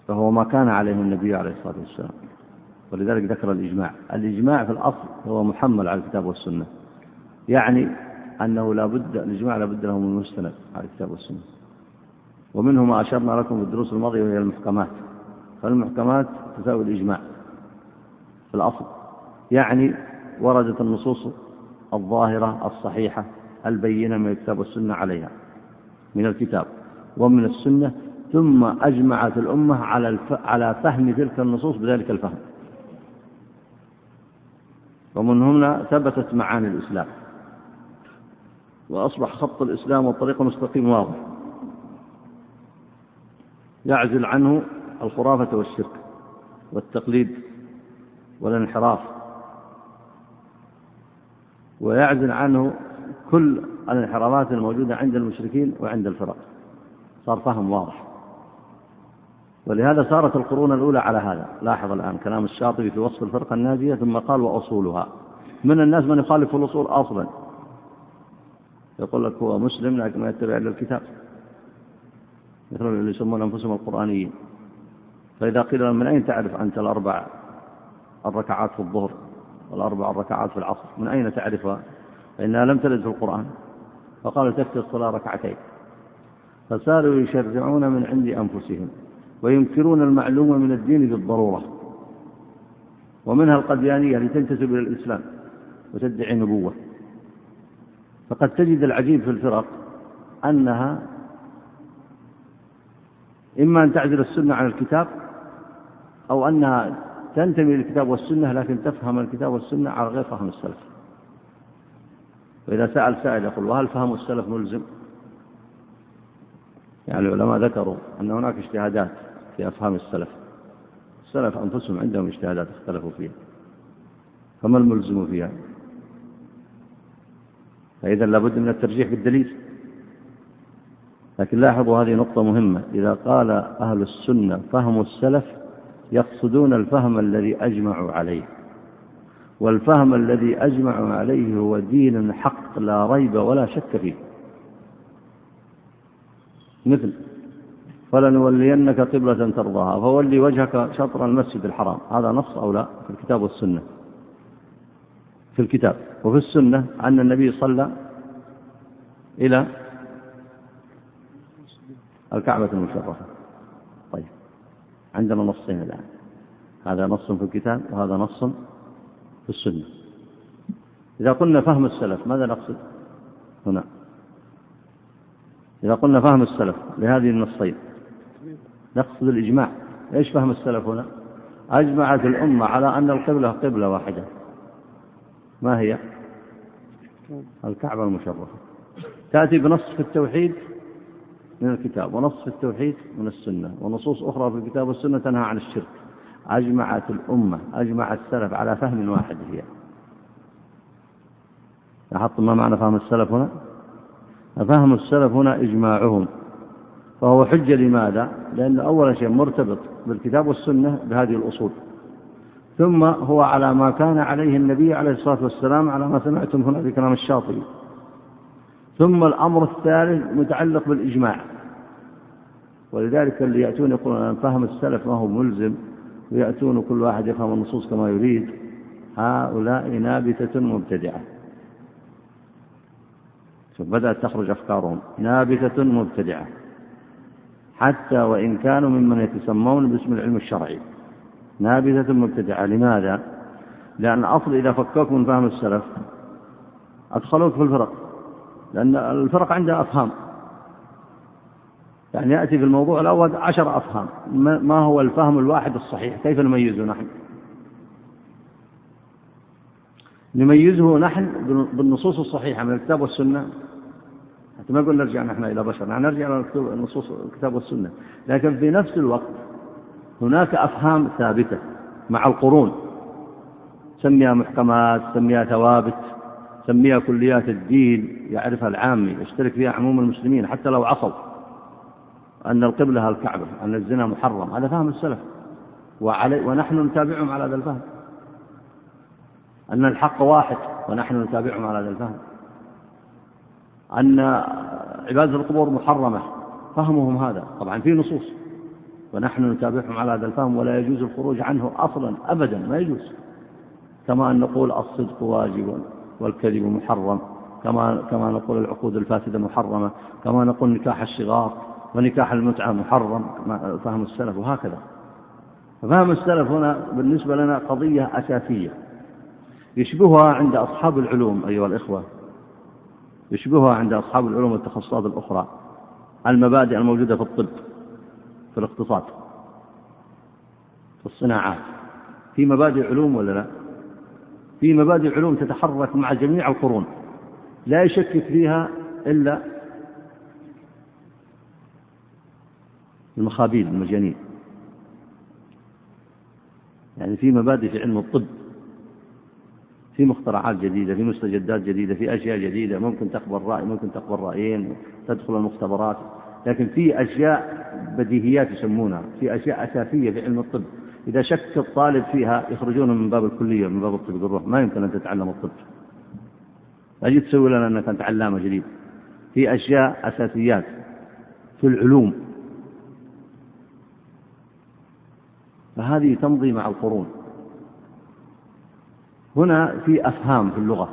S2: فهو ما كان عليه النبي عليه الصلاة والسلام. ولذلك ذكر الإجماع. الإجماع في الأصل هو محمل على الكتاب والسنة. يعني أنه لا بد الإجماع لا بد له من مستند على الكتاب والسنة. ومنه ما أشرنا لكم في الدروس الماضية وهي المحكمات. فالمحكمات تساوي الإجماع في الأصل. يعني وردت النصوص الظاهرة الصحيحة البينة من الكتاب والسنة عليها من الكتاب ومن السنة. ثم أجمعت الأمة على. على فهم تلك النصوص بذلك الفهم. ومن هنا ثبتت معاني الإسلام. وأصبح خط الإسلام والطريق المستقيم واضح. يعزل عنه الخرافة والشرك والتقليد والانحراف. ويعزل عنه كل الانحرافات الموجودة عند المشركين وعند الفرق. صار فهم واضح. ولهذا صارت القرون الأولى على هذا. لاحظ الآن كلام الشاطبي في وصف الفرقة الناجية ثم قال وأصولها. من الناس من يخالف الأصول أصلا؟ يقول لك هو مسلم لكن ما يتبع إلا الكتاب. مثل اللي يسمون أنفسهم القرآنيين. فإذا قيل من أين تعرف أنت الأربع الركعات في الظهر والأربع الركعات في العصر؟ من أين تعرفها فإنها لم ترد في القرآن. فقالوا تكفي الصلاة ركعتين. فصاروا يشرعون من عند أنفسهم. وينكرون المعلومة من الدين بالضرورة ومنها القديانية لتنتسب إلى الإسلام وتدعي نبوة. فقد تجد العجيب في الفرق أنها إما أن تعزل السنة عن الكتاب أو أنها تنتمي للكتاب والسنة لكن تفهم الكتاب والسنة على غير فهم السلف. وإذا سأل سائل يقول وهل فهم السلف ملزم؟ يعني العلماء ذكروا أن هناك اجتهادات في أفهام السلف. السلف أنفسهم عندهم اجتهادات اختلفوا فيها. فما الملزم فيها؟ فإذا لابد من الترجيح بالدليل. لكن لاحظوا هذه نقطة مهمة. إذا قال أهل السنة فهم السلف يقصدون الفهم الذي أجمعوا عليه. والفهم الذي أجمعوا عليه هو دين حق لا ريب ولا شك فيه. مثل فلنولينك قبلة ترضاها. فولي وجهك شطر المسجد الحرام. هذا نص أو لا؟ في الكتاب والسنة. في الكتاب. وفي السنة أن النبي صلى إلى الكعبة المشرفة. طيب. عندنا نصين الآن. هذا نص في الكتاب وهذا نص في السنة. إذا قلنا فهم السلف ماذا نقصد؟ هنا. إذا قلنا فهم السلف لهذه النصين نقصد الإجماع. إيش فهم السلف هنا؟ أجمعت الأمة على أن القبلة قبلة واحدة. ما هي؟ الكعبة المشرفة. تأتي بنص في التوحيد من الكتاب ونص في التوحيد من السنة ونصوص أخرى في الكتاب والسنة تنهى عن الشرك. أجمعت الأمة أجمع السلف على فهم واحد هي. لاحظتم ما معنى فهم السلف هنا؟ فهم السلف هنا إجماعهم. فهو حجة لماذا؟ لأن أول شيء مرتبط بالكتاب والسنة بهذه الأصول. ثم هو على ما كان عليه النبي عليه الصلاة والسلام على ما سمعتم هنا في كلام الشاطبي. ثم الأمر الثالث متعلق بالإجماع. ولذلك اللي يأتون يقولون أن فهم السلف ما هو ملزم ويأتون كل واحد يفهم النصوص كما يريد. هؤلاء نابتة مبتدعة. بدأت تخرج أفكارهم. نابتة مبتدعة. حتى وإن كانوا ممن يتسمون باسم العلم الشرعي. نابذة مبتدعة. لماذا؟ لأن أصل إذا فكوك من فهم السلف أدخلوك في الفرق. لأن الفرق عندها أفهام. يعني يأتي في الموضوع الأول عشر أفهام. ما هو الفهم الواحد الصحيح؟ كيف نميزه نحن؟ نميزه نحن بالنصوص الصحيحة من الكتاب والسنة؟ حتى ما نقول نرجع نحن إلى بشر نحن نرجع إلى النصوص الكتاب والسنة. لكن في نفس الوقت هناك أفهام ثابتة مع القرون. سميها محكمات سميها ثوابت سميها كليات الدين يعرفها العامي يشترك فيها عموم المسلمين حتى لو عصوا أن القبلة الكعبة أن الزنا محرم. هذا فهم السلف. وعلي ونحن نتابعهم على هذا الفهم. أن الحق واحد ونحن نتابعهم على هذا الفهم. أن عبادة القبور محرمة. فهمهم هذا. طبعا في نصوص. ونحن نتابعهم على هذا الفهم ولا يجوز الخروج عنه أصلا أبدا ما يجوز. كما أن نقول الصدق واجب والكذب محرم. كما كما نقول العقود الفاسدة محرمة. كما نقول نكاح الصغار ونكاح المتعة محرم. فهم السلف وهكذا. فهم السلف هنا بالنسبة لنا قضية أساسية. يشبهها عند أصحاب العلوم أيها الإخوة. يشبهها عند أصحاب العلوم والتخصصات الأخرى المبادئ الموجودة في الطب في الاقتصاد في الصناعات. في مبادئ علوم ولا لا؟ في مبادئ علوم تتحرك مع جميع القرون لا يشكك فيها إلا المخابيل المجانين. يعني في مبادئ في علم الطب في مخترعات جديدة في مستجدات جديدة في أشياء جديدة. ممكن تقبل رأي ممكن تقبل رأيين تدخل المختبرات. لكن في أشياء بديهيات يسمونها في أشياء أساسية في علم الطب. إذا شك الطالب فيها يخرجون من باب الكلية من باب الطب يقول ما يمكن أن تتعلم الطب. جيت تسوي لنا أنك أنت علامة جديد. في أشياء أساسيات في العلوم. فهذه تمضي مع القرون. هنا في أفهام في اللغة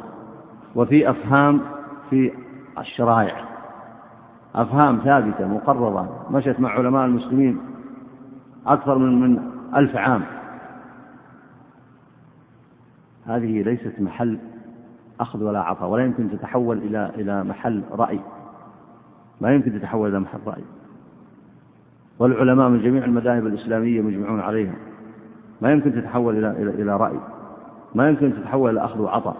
S2: وفي أفهام في الشرائع. أفهام ثابتة مقررة مشت مع علماء المسلمين أكثر من من ألف عام. هذه ليست محل أخذ ولا عطاء ولا يمكن تتحول إلى إلى محل رأي. ما يمكن تتحول إلى محل رأي. والعلماء من جميع المذاهب الإسلامية مجمعون عليها. ما يمكن تتحول إلى إلى إلى رأي. ما يمكن تتحول إلى أخذ وعطاء.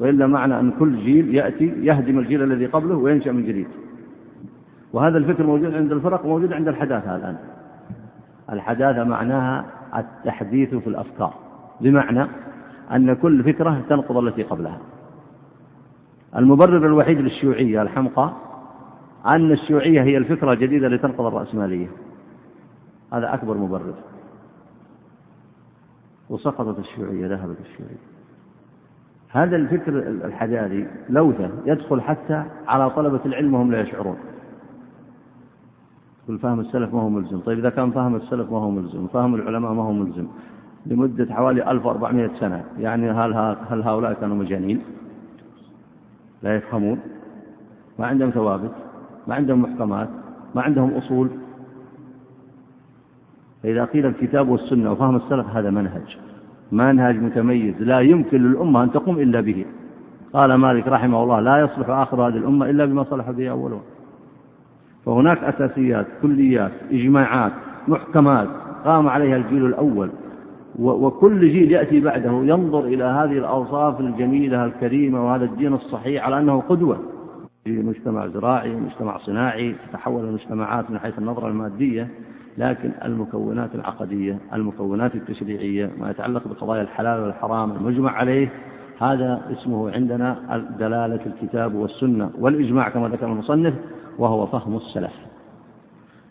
S2: وإلا معنى أن كل جيل يأتي يهدم الجيل الذي قبله وينشأ من جديد. وهذا الفكر موجود عند الفرق وموجود عند الحداثة الآن. الحداثة معناها التحديث في الأفكار. بمعنى أن كل فكرة تنقض التي قبلها. المبرر الوحيد للشيوعية الحمقى أن الشيوعية هي الفكرة الجديدة لتنقض الرأسمالية. هذا أكبر مبرر. وسقطت الشيوعية ذهبت الشيوعية. هذا الفكر الحداثي لوثة يدخل حتى على طلبة العلم وهم لا يشعرون. كل فهم السلف ما هو ملزم. طيب إذا كان فهم السلف ما هو ملزم فهم العلماء ما هو ملزم لمدة حوالي 1400 سنة. يعني هل, هل هؤلاء كانوا مجانين؟ لا يفهمون. ما عندهم ثوابت ما عندهم محكمات ما عندهم أصول. فإذا قيل الكتاب والسنة وفهم السلف هذا منهج. منهج متميز. لا يمكن للأمة أن تقوم إلا به. قال مالك رحمه الله لا يصلح آخر هذه الأمة إلا بما صلح به أولها فهناك أساسيات كليات إجماعات محكمات قام عليها الجيل الأول. وكل جيل يأتي بعده ينظر إلى هذه الأوصاف الجميلة الكريمة وهذا الدين الصحيح على أنه قدوة. في مجتمع زراعي مجتمع صناعي تتحول المجتمعات من حيث النظرة المادية لكن المكونات العقدية المكونات التشريعية ما يتعلق بقضايا الحلال والحرام المجمع عليه هذا اسمه عندنا دلالة الكتاب والسنة والإجماع كما ذكر المصنف وهو فهم السلف.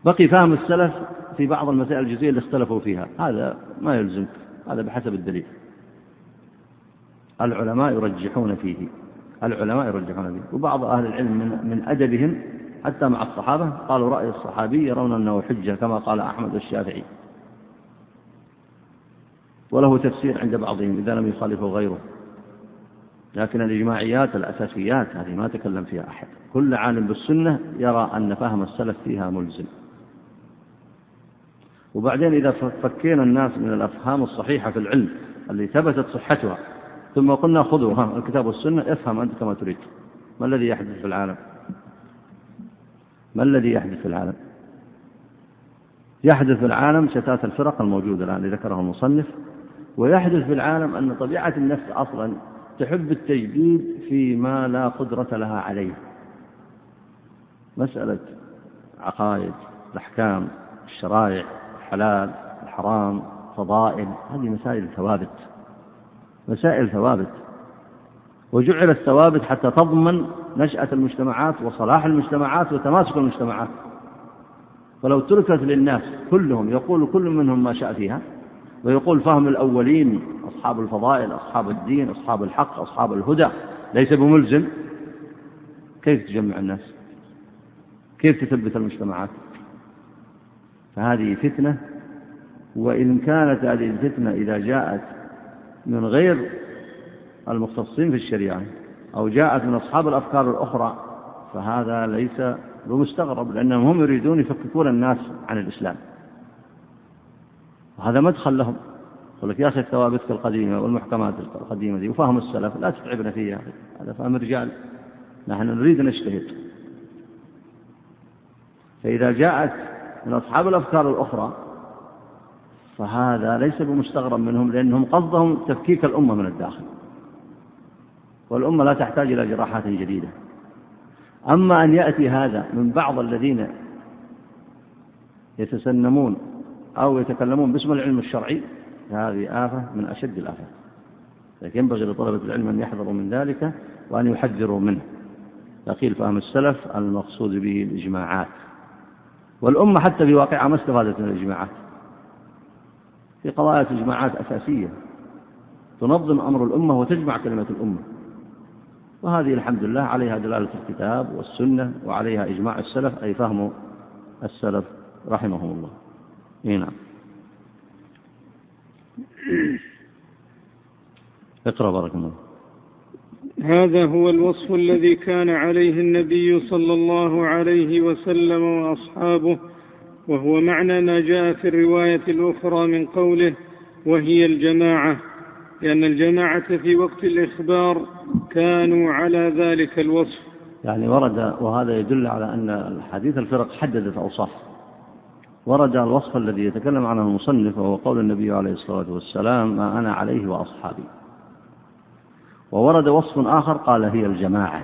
S2: بقي فهم السلف في بعض المسائل الجزئية اللي اختلفوا فيها. هذا ما يلزمك هذا بحسب الدليل. العلماء يرجحون فيه العلماء يرجحون فيه وبعض أهل العلم من, من أدبهم حتى مع الصحابة قالوا رأي الصحابي يرون أنه حجة كما قال أحمد الشافعي. وله تفسير عند بعضهم إذا لم يخالفه غيره. لكن الإجماعيات الأساسيات هذه ما تكلم فيها أحد. كل عالم بالسنة يرى أن فهم السلف فيها ملزم. وبعدين إذا فكينا الناس من الأفهام الصحيحة في العلم اللي ثبتت صحتها ثم قلنا خذوا الكتاب والسنة افهم أنت كما تريد. ما الذي يحدث في العالم؟ ما الذي يحدث في العالم؟ يحدث في العالم شتات الفرق الموجودة الآن اللي ذكره المصنف. ويحدث في العالم أن طبيعة النفس أصلا تحب التجديد فيما لا قدرة لها عليه. مسألة عقائد الأحكام الشرائع الحلال الحرام فضائل هذه مسائل ثوابت. مسائل ثوابت. وجعلت ثوابت حتى تضمن نشأة المجتمعات وصلاح المجتمعات وتماسك المجتمعات. فلو تركت للناس كلهم يقول كل منهم ما شاء فيها ويقول فهم الأولين أصحاب الفضائل أصحاب الدين أصحاب الحق أصحاب الهدى ليس بملزم؟ كيف تجمع الناس؟ كيف تثبت المجتمعات؟ فهذه فتنة وإن كانت هذه الفتنة إذا جاءت من غير المختصين في الشريعة أو جاءت من أصحاب الأفكار الأخرى فهذا ليس بمستغرب لأنهم هم يريدون يفككون الناس عن الإسلام. وهذا مدخل لهم. يقول لك يا أخي الثوابت القديمة والمحكمات القديمة دي وفهم السلف لا تتعبنا فيها هذا فهم الرجال نحن نريد نجتهد. فإذا جاءت من أصحاب الأفكار الأخرى فهذا ليس بمستغرب منهم لأنهم قصدهم تفكيك الأمة من الداخل. والأمة لا تحتاج إلى جراحات جديدة. أما أن يأتي هذا من بعض الذين يتسنمون أو يتكلمون باسم العلم الشرعي هذه آفة من أشد الآفات. لكن ينبغي لطلبة العلم أن يحذروا من ذلك وأن يحذروا منه. يقيل فهم السلف المقصود به الإجماعات. والأمة حتى في واقعها ما استفادت من الإجماعات. في قضايا إجماعات أساسية. تنظم أمر الأمة وتجمع كلمة الأمة. وهذه الحمد لله عليها دلالة الكتاب والسنة وعليها إجماع السلف أي فهم السلف رحمهم الله. إي نعم. اقرأ بارك الله
S1: هذا هو الوصف الذي كان عليه النبي صلى الله عليه وسلم وأصحابه وهو معنى ما جاء في الرواية الأخرى من قوله وهي الجماعة لأن الجماعة في وقت الإخبار كانوا على ذلك الوصف.
S2: يعني ورد وهذا يدل على أن الحديث الفرق حددت أوصاف. ورد الوصف الذي يتكلم عنه المصنف وهو قول النبي عليه الصلاة والسلام ما أنا عليه وأصحابي. وورد وصف آخر قال هي الجماعة.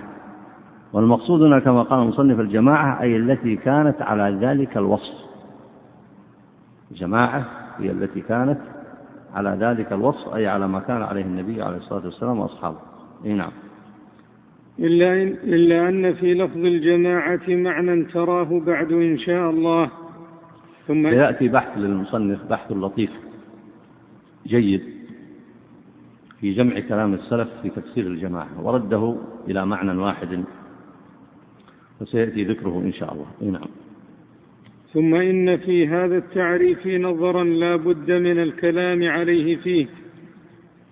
S2: والمقصود هنا كما قال المصنف الجماعة أي التي كانت على ذلك الوصف. الجماعة هي التي كانت على ذلك الوصف أي على ما كان عليه النبي عليه الصلاة والسلام وأصحابه. أي نعم.
S1: إلا, إن إلا أن في لفظ الجماعة معنى تراه بعد إن شاء الله.
S2: ثم يأتي بحث للمصنف بحث لطيف. جيد. في جمع كلام السلف في تفسير الجماعة. ورده إلى معنى واحد. وسيأتي ذكره إن شاء الله. إيه نعم.
S1: ثم إن في هذا التعريف نظرا لا بد من الكلام عليه فيه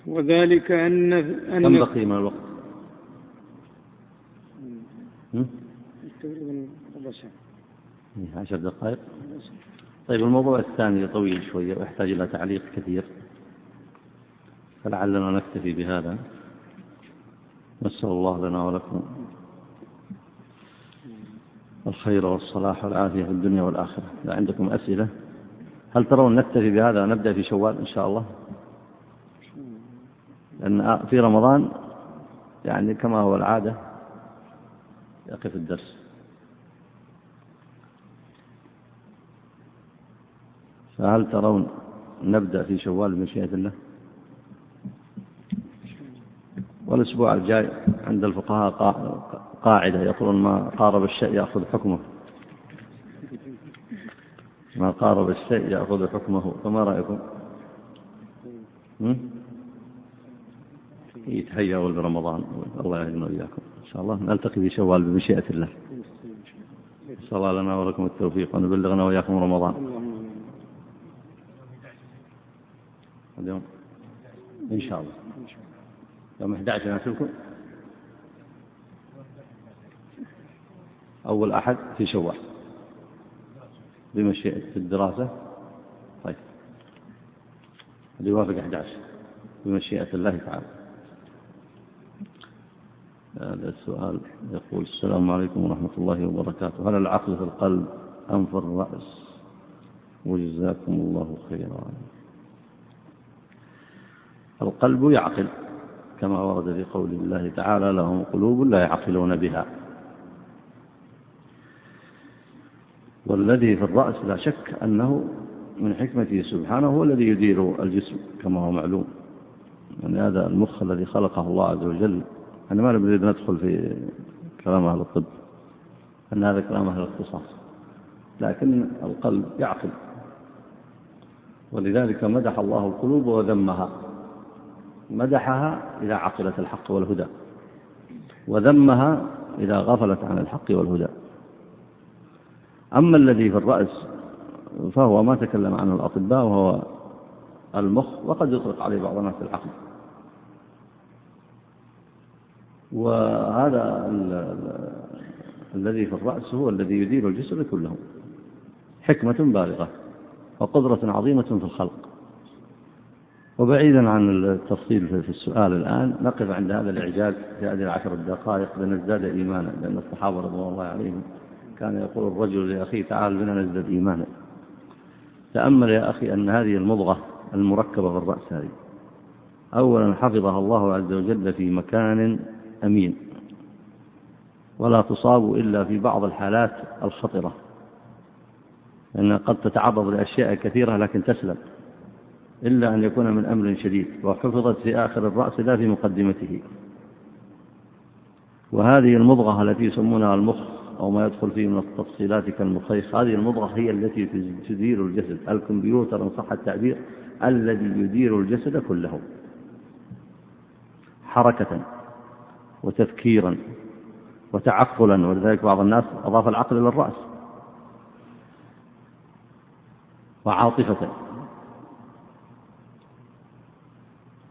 S1: وذلك أن أن
S2: كم بقي من الوقت؟ إيه، عشر دقائق. طيب الموضوع الثاني طويل شوية ويحتاج إلى تعليق كثير فلعلنا نكتفي بهذا. نسأل الله لنا ولكم. الخير والصلاح والعافية في الدنيا والآخرة. إذا عندكم أسئلة هل ترون نكتفي بهذا نبدأ في شوال إن شاء الله؟ لأن في رمضان يعني كما هو العادة يقف الدرس. فهل ترون نبدأ في شوال بمشيئة الله؟ والأسبوع الجاي عند الفقهاء قاعدة يقولون ما قارب الشيء يأخذ حكمه. ما قارب الشيء يأخذ حكمه. فما رأيكم؟ يتهيأوا لرمضان الله يعيننا وإياكم. إن شاء الله نلتقي في شوال بمشيئة الله. صلى الله لنا ولكم التوفيق ونبلغنا وإياكم رمضان. اليوم إن شاء الله. يوم 11 يناسبكم أول أحد في شوال. بمشيئة الدراسة. طيب. اللي يوافق 11 بمشيئة الله تعالى. هذا السؤال يقول السلام عليكم ورحمة الله وبركاته. هل العقل في القلب أم في الرأس؟ وجزاكم الله خيرا. القلب يعقل كما ورد في قول الله تعالى لهم قلوب لا يعقلون بها. والذي في الرأس لا شك أنه من حكمته سبحانه هو الذي يدير الجسم كما هو معلوم. يعني هذا المخ الذي خلقه الله عز وجل أنا ما نريد ندخل في كلام أهل الطب أن هذا كلام أهل الاختصاص لكن القلب يعقل. ولذلك مدح الله القلوب وذمها. مدحها إذا عقلت الحق والهدى وذمها إذا غفلت عن الحق والهدى. أما الذي في الرأس فهو ما تكلم عنه الأطباء وهو المخ وقد يطلق عليه بعض الناس العقل. وهذا الذي في الرأس هو الذي يدير الجسد كله. حكمة بالغة وقدرة عظيمة في الخلق. وبعيدا عن التفصيل في السؤال الآن نقف عند هذا الإعجاز في هذه العشر الدقائق لنزداد إيمانا لأن الصحابة رضوان الله عليهم كان يقول الرجل لأخيه تعال بنا نزداد إيمانا تأمل يا أخي أن هذه المضغة المركبة في الرأس هذه. أولا حفظها الله عز وجل في مكان أمين. ولا تصاب إلا في بعض الحالات الخطرة. لأنها قد تتعرض لأشياء كثيرة لكن تسلم. إلا أن يكون من أمر شديد. وحفظت في آخر الرأس لا في مقدمته. وهذه المضغة التي يسمونها المخ أو ما يدخل فيه من التفصيلات كالمخيخ. هذه المضغة هي التي تدير الجسد. الكمبيوتر إن صح التعبير الذي يدير الجسد كله. حركة وتفكيرا وتعقلا. ولذلك بعض الناس أضاف العقل إلى الرأس وعاطفة.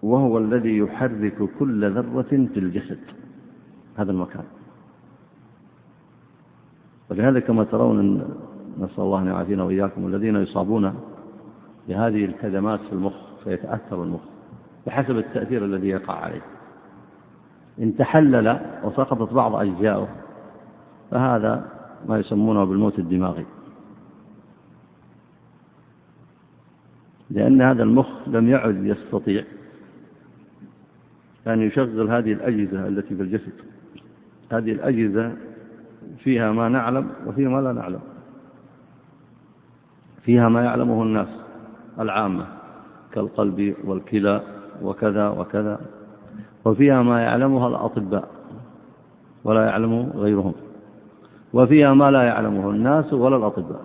S2: وهو الذي يحرك كل ذرة في الجسد. هذا المكان. ولهذا كما ترون نسأل الله أن يعافينا وإياكم الذين يصابون بهذه الكدمات في المخ فيتأثر المخ بحسب التأثير الذي يقع عليه. إن تحلل وسقطت بعض أجزائه فهذا ما يسمونه بالموت الدماغي. لأن هذا المخ لم يعد يستطيع أن يشغل هذه الأجهزة التي في الجسد. هذه الأجهزة فيها ما نعلم وفيها ما لا نعلم. فيها ما يعلمه الناس العامة كالقلب والكلى وكذا وكذا. وفيها ما يعلمها الأطباء ولا يعلمه غيرهم. وفيها ما لا يعلمه الناس ولا الأطباء.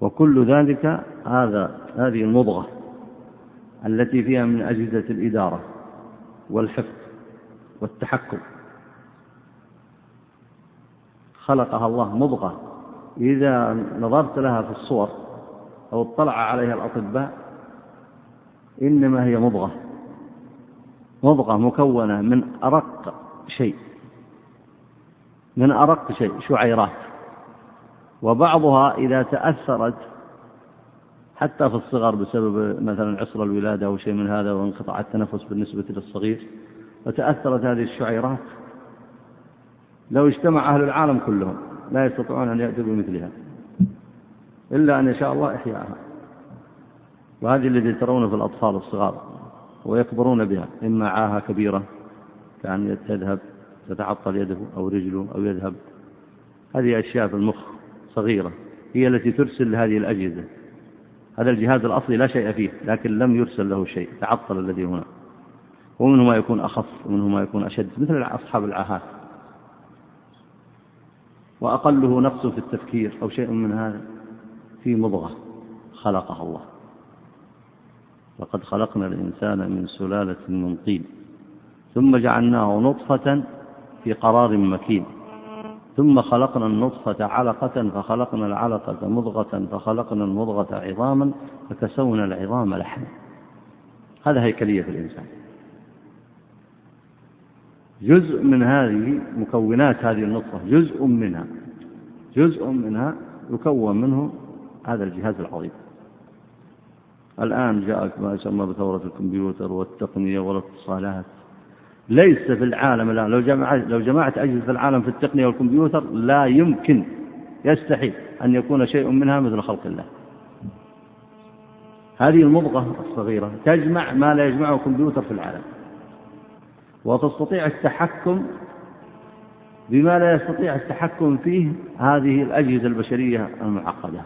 S2: وكل ذلك هذا هذه المضغة التي فيها من أجهزة الإدارة والحفظ والتحكم. خلقها الله مضغة. إذا نظرت لها في الصور أو اطلع عليها الأطباء إنما هي مضغة. مضغة مكونة من أرق شيء. من أرق شيء شعيرات. وبعضها إذا تأثرت حتى في الصغر بسبب مثلا عسر الولادة أو شيء من هذا وانقطاع التنفس بالنسبة للصغير وتأثرت هذه الشعيرات لو اجتمع أهل العالم كلهم لا يستطيعون أن يأتوا بمثلها إلا أن يشاء الله إحياءها. وهذه التي ترون في الأطفال الصغار ويكبرون بها إما عاهة كبيرة كأن تذهب تتعطل يده أو رجله أو يذهب. هذه أشياء في المخ صغيرة هي التي ترسل هذه الأجهزة. هذا الجهاز الأصلي لا شيء فيه لكن لم يرسل له شيء تعطل الذي هنا. ومنه ما يكون أخف ومنه ما يكون أشد مثل أصحاب العاهات. وأقله نقص في التفكير أو شيء من هذا في مضغة خلقها الله. لقد خلقنا الإنسان من سلالة من طين ثم جعلناه نطفة في قرار مكين ثم خلقنا النطفة علقة فخلقنا العلقة مضغة فخلقنا المضغة عظاما فكسونا العظام لحما. هذا هيكلية الإنسان. جزء من هذه مكونات هذه النطفة جزء منها جزء منها يكون منه هذا الجهاز العظيم. الآن جاءت ما يسمى بثورة الكمبيوتر والتقنية والاتصالات. ليس في العالم الآن لو جمعت لو جمعت أجهزة العالم في التقنية والكمبيوتر لا يمكن يستحيل أن يكون شيء منها مثل خلق الله. هذه المضغة الصغيرة تجمع ما لا يجمعه كمبيوتر في العالم. وتستطيع التحكم بما لا يستطيع التحكم فيه هذه الأجهزة البشرية المعقدة.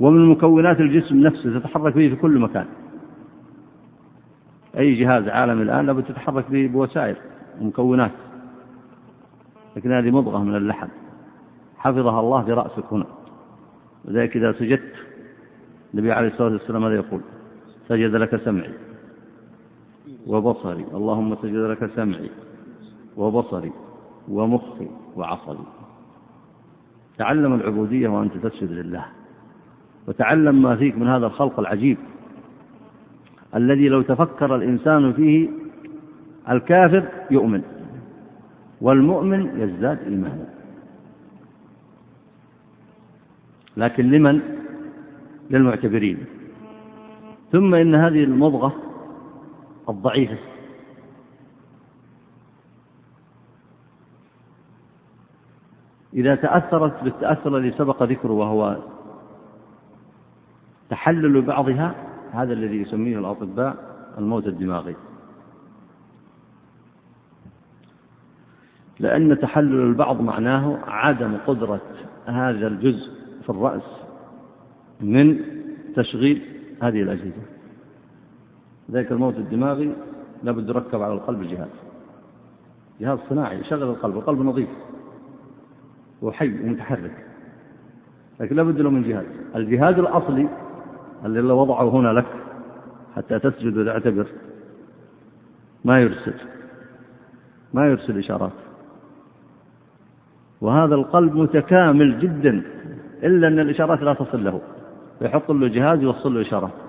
S2: ومن مكونات الجسم نفسه تتحرك به في كل مكان. أي جهاز عالمي الآن لابد تتحرك به بوسائل ومكونات. لكن هذه مضغة من اللحم. حفظها الله برأسك هنا. لذلك إذا سجدت النبي عليه الصلاة والسلام ماذا يقول سجد لك سمعي. وبصري. اللهم سجد لك سمعي وبصري ومخي وعصبي تعلم العبودية وأنت تسجد لله. وتعلم ما فيك من هذا الخلق العجيب الذي لو تفكر الإنسان فيه الكافر يؤمن والمؤمن يزداد إيمانا. لكن لمن؟ للمعتبرين. ثم إن هذه المضغة الضعيفة إذا تأثرت بالتأثر الذي سبق ذكره وهو تحلل بعضها هذا الذي يسميه الأطباء الموت الدماغي. لأن تحلل البعض معناه عدم قدرة هذا الجزء في الرأس من تشغيل هذه الأجهزة. ذلك الموت الدماغي لابد يركب على القلب الجهاز جهاز صناعي يشغل القلب القلب نظيف وحي ومتحرك. لكن لابد له من جهاز الجهاز الأصلي الذي وضعه هنا لك حتى تسجد وتعتبر ما يرسل ما يرسل إشارات. وهذا القلب متكامل جدا إلا أن الإشارات لا تصل له. يحط له جهاز يوصل له إشارات.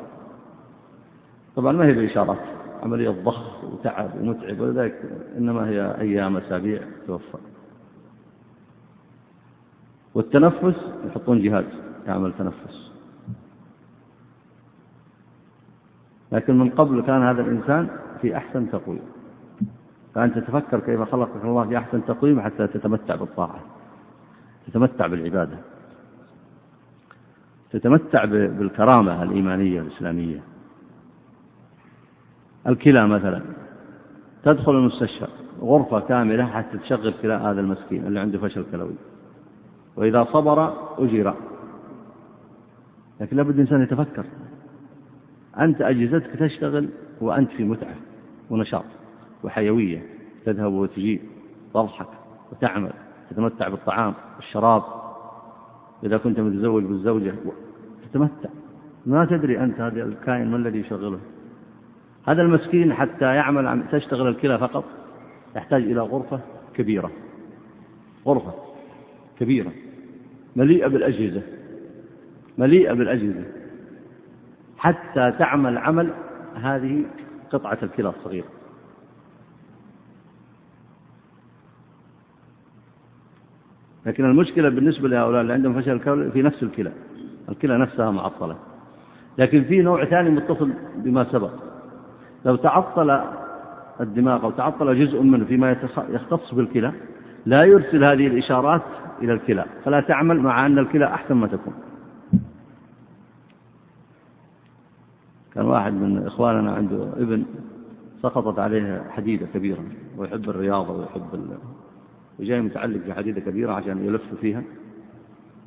S2: طبعا ما هي بإشارات عملية ضخ وتعب ومتعب ولذلك إنما هي أيام أسابيع توفى. والتنفس يحطون جهاز يعمل تنفس. لكن من قبل كان هذا الإنسان في أحسن تقويم. فأنت تفكر كيف خلقك الله في أحسن تقويم حتى تتمتع بالطاعة تتمتع بالعبادة تتمتع بالكرامة الإيمانية الإسلامية الكلى مثلا. تدخل المستشفى غرفة كاملة حتى تشغل كلى هذا المسكين اللي عنده فشل كلوي. وإذا صبر أجير. لكن لابد الإنسان يتفكر. أنت أجهزتك تشتغل وأنت في متعة ونشاط وحيوية. تذهب وتجيء تضحك وتعمل تتمتع بالطعام والشراب إذا كنت متزوج بالزوجة تتمتع. ما تدري أنت هذا الكائن ما الذي يشغله. هذا المسكين حتى يعمل تشتغل الكلى فقط. يحتاج إلى غرفة كبيرة. غرفة كبيرة. مليئة بالأجهزة. مليئة بالأجهزة. حتى تعمل عمل هذه قطعة الكلى الصغيرة. لكن المشكلة بالنسبة لهؤلاء اللي عندهم فشل الكلى في نفس الكلى. الكلى نفسها معطلة. لكن في نوع ثاني متصل بما سبق. لو تعطل الدماغ أو تعطل جزء منه فيما يختص بالكلى لا يرسل هذه الإشارات إلى الكلى فلا تعمل مع أن الكلى أحسن ما تكون. كان واحد من إخواننا عنده ابن سقطت عليه حديدة كبيرة ويحب الرياضة ويحب ال... وجاي متعلق في حديدة كبيرة عشان يلف فيها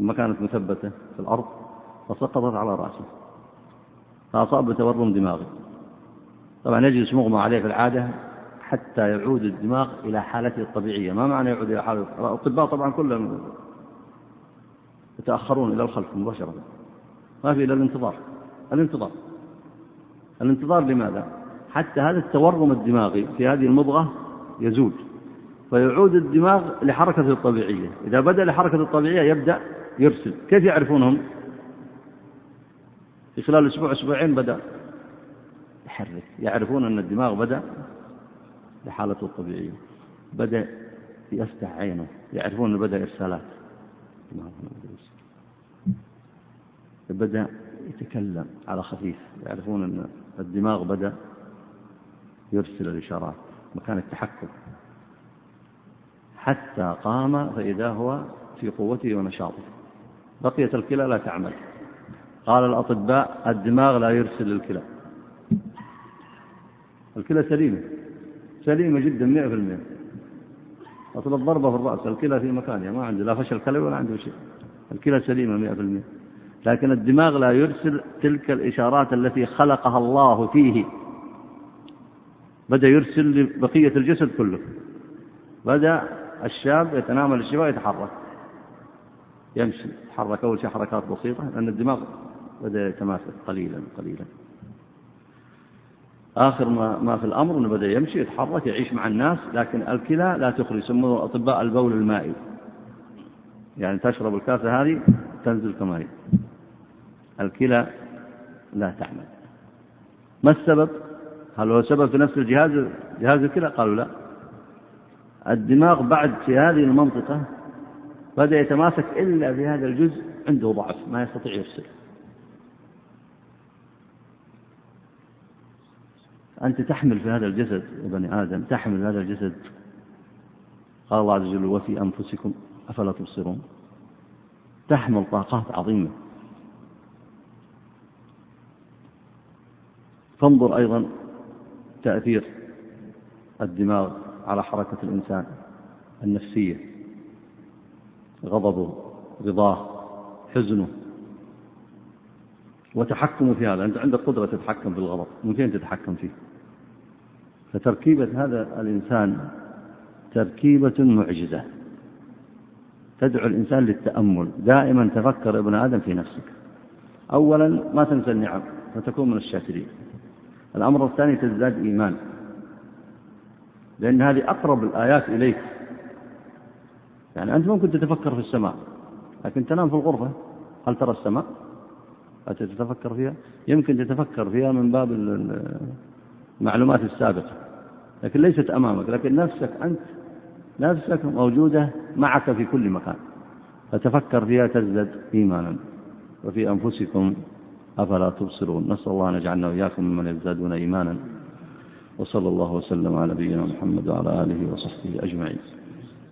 S2: ما كانت مثبتة في الأرض فسقطت على رأسه فأصاب بتورم دماغي. طبعا يجلس مغمى عليه في العادة حتى يعود الدماغ إلى حالته الطبيعية. ما معنى يعود إلى حالته؟ الأطباء طبعا كلهم يتأخرون إلى الخلف مباشرة. ما في إلا الانتظار. الانتظار. الانتظار لماذا؟ حتى هذا التورم الدماغي في هذه المضغة يزول. فيعود الدماغ لحركته الطبيعية. إذا بدأ لحركته الطبيعية يبدأ يرسل. كيف يعرفونهم؟ في خلال أسبوع أسبوعين بدأ. يحرك. يعرفون أن الدماغ بدأ لحالته الطبيعية بدأ يفتح عينه يعرفون أنه بدأ إرسالات. بدأ يتكلم على خفيف. يعرفون أن الدماغ بدأ يرسل الإشارات مكان التحكم. حتى قام فإذا هو في قوته ونشاطه. بقية الكلى لا تعمل. قال الأطباء الدماغ لا يرسل الكلى. الكلى سليمة. سليمة جدا مئة في المئة. أصل الضربة في الرأس الكلى في مكانها ما عنده لا فشل كلوي ولا عنده شيء. الكلى سليمة مئة في المئة. لكن الدماغ لا يرسل تلك الإشارات التي خلقها الله فيه. بدأ يرسل لبقية الجسد كله. بدأ الشاب يتنامل الشباب يتحرك. يمشي يتحرك. أول شيء حركات بسيطة لأن الدماغ بدأ يتماسك قليلا قليلا. آخر ما, ما في الأمر أنه بدأ يمشي يتحرك يعيش مع الناس لكن الكلى لا تخرج يسمونه الأطباء البول المائي يعني تشرب الكاسة هذه تنزل كما هي الكلى لا تعمل. ما السبب؟ هل هو سبب في نفس الجهاز جهاز الكلى؟ قالوا لا. الدماغ بعد في هذه المنطقة بدأ يتماسك إلا في هذا الجزء عنده ضعف ما يستطيع يفصل. أنت تحمل في هذا الجسد يا بني آدم تحمل هذا الجسد. قال الله عز وجل وفي أنفسكم أفلا تبصرون. تحمل طاقات عظيمة. فانظر أيضا تأثير الدماغ على حركة الإنسان النفسية. غضبه رضاه حزنه. وتحكمه في هذا. أنت عندك قدرة تتحكم في الغضب. ممكن تتحكم فيه. فتركيبة هذا الإنسان تركيبة معجزة. تدعو الإنسان للتأمل. دائما تفكر ابن آدم في نفسك. أولا ما تنسى النعم فتكون من الشاكرين. الأمر الثاني تزداد إيمان. لأن هذه أقرب الآيات إليك. يعني أنت ممكن تتفكر في السماء لكن تنام في الغرفة. هل ترى السماء؟ هل تتفكر فيها؟ يمكن تتفكر فيها من باب المعلومات السابقة لكن ليست أمامك لكن نفسك أنت نفسك موجودة معك في كل مكان. فتفكر فيها تزدد إيمانا. وفي أنفسكم أفلا تبصرون. نسأل الله أن يجعلنا وإياكم ممن يزدادون إيمانا. وصلى الله وسلم على نبينا محمد وعلى آله وصحبه أجمعين.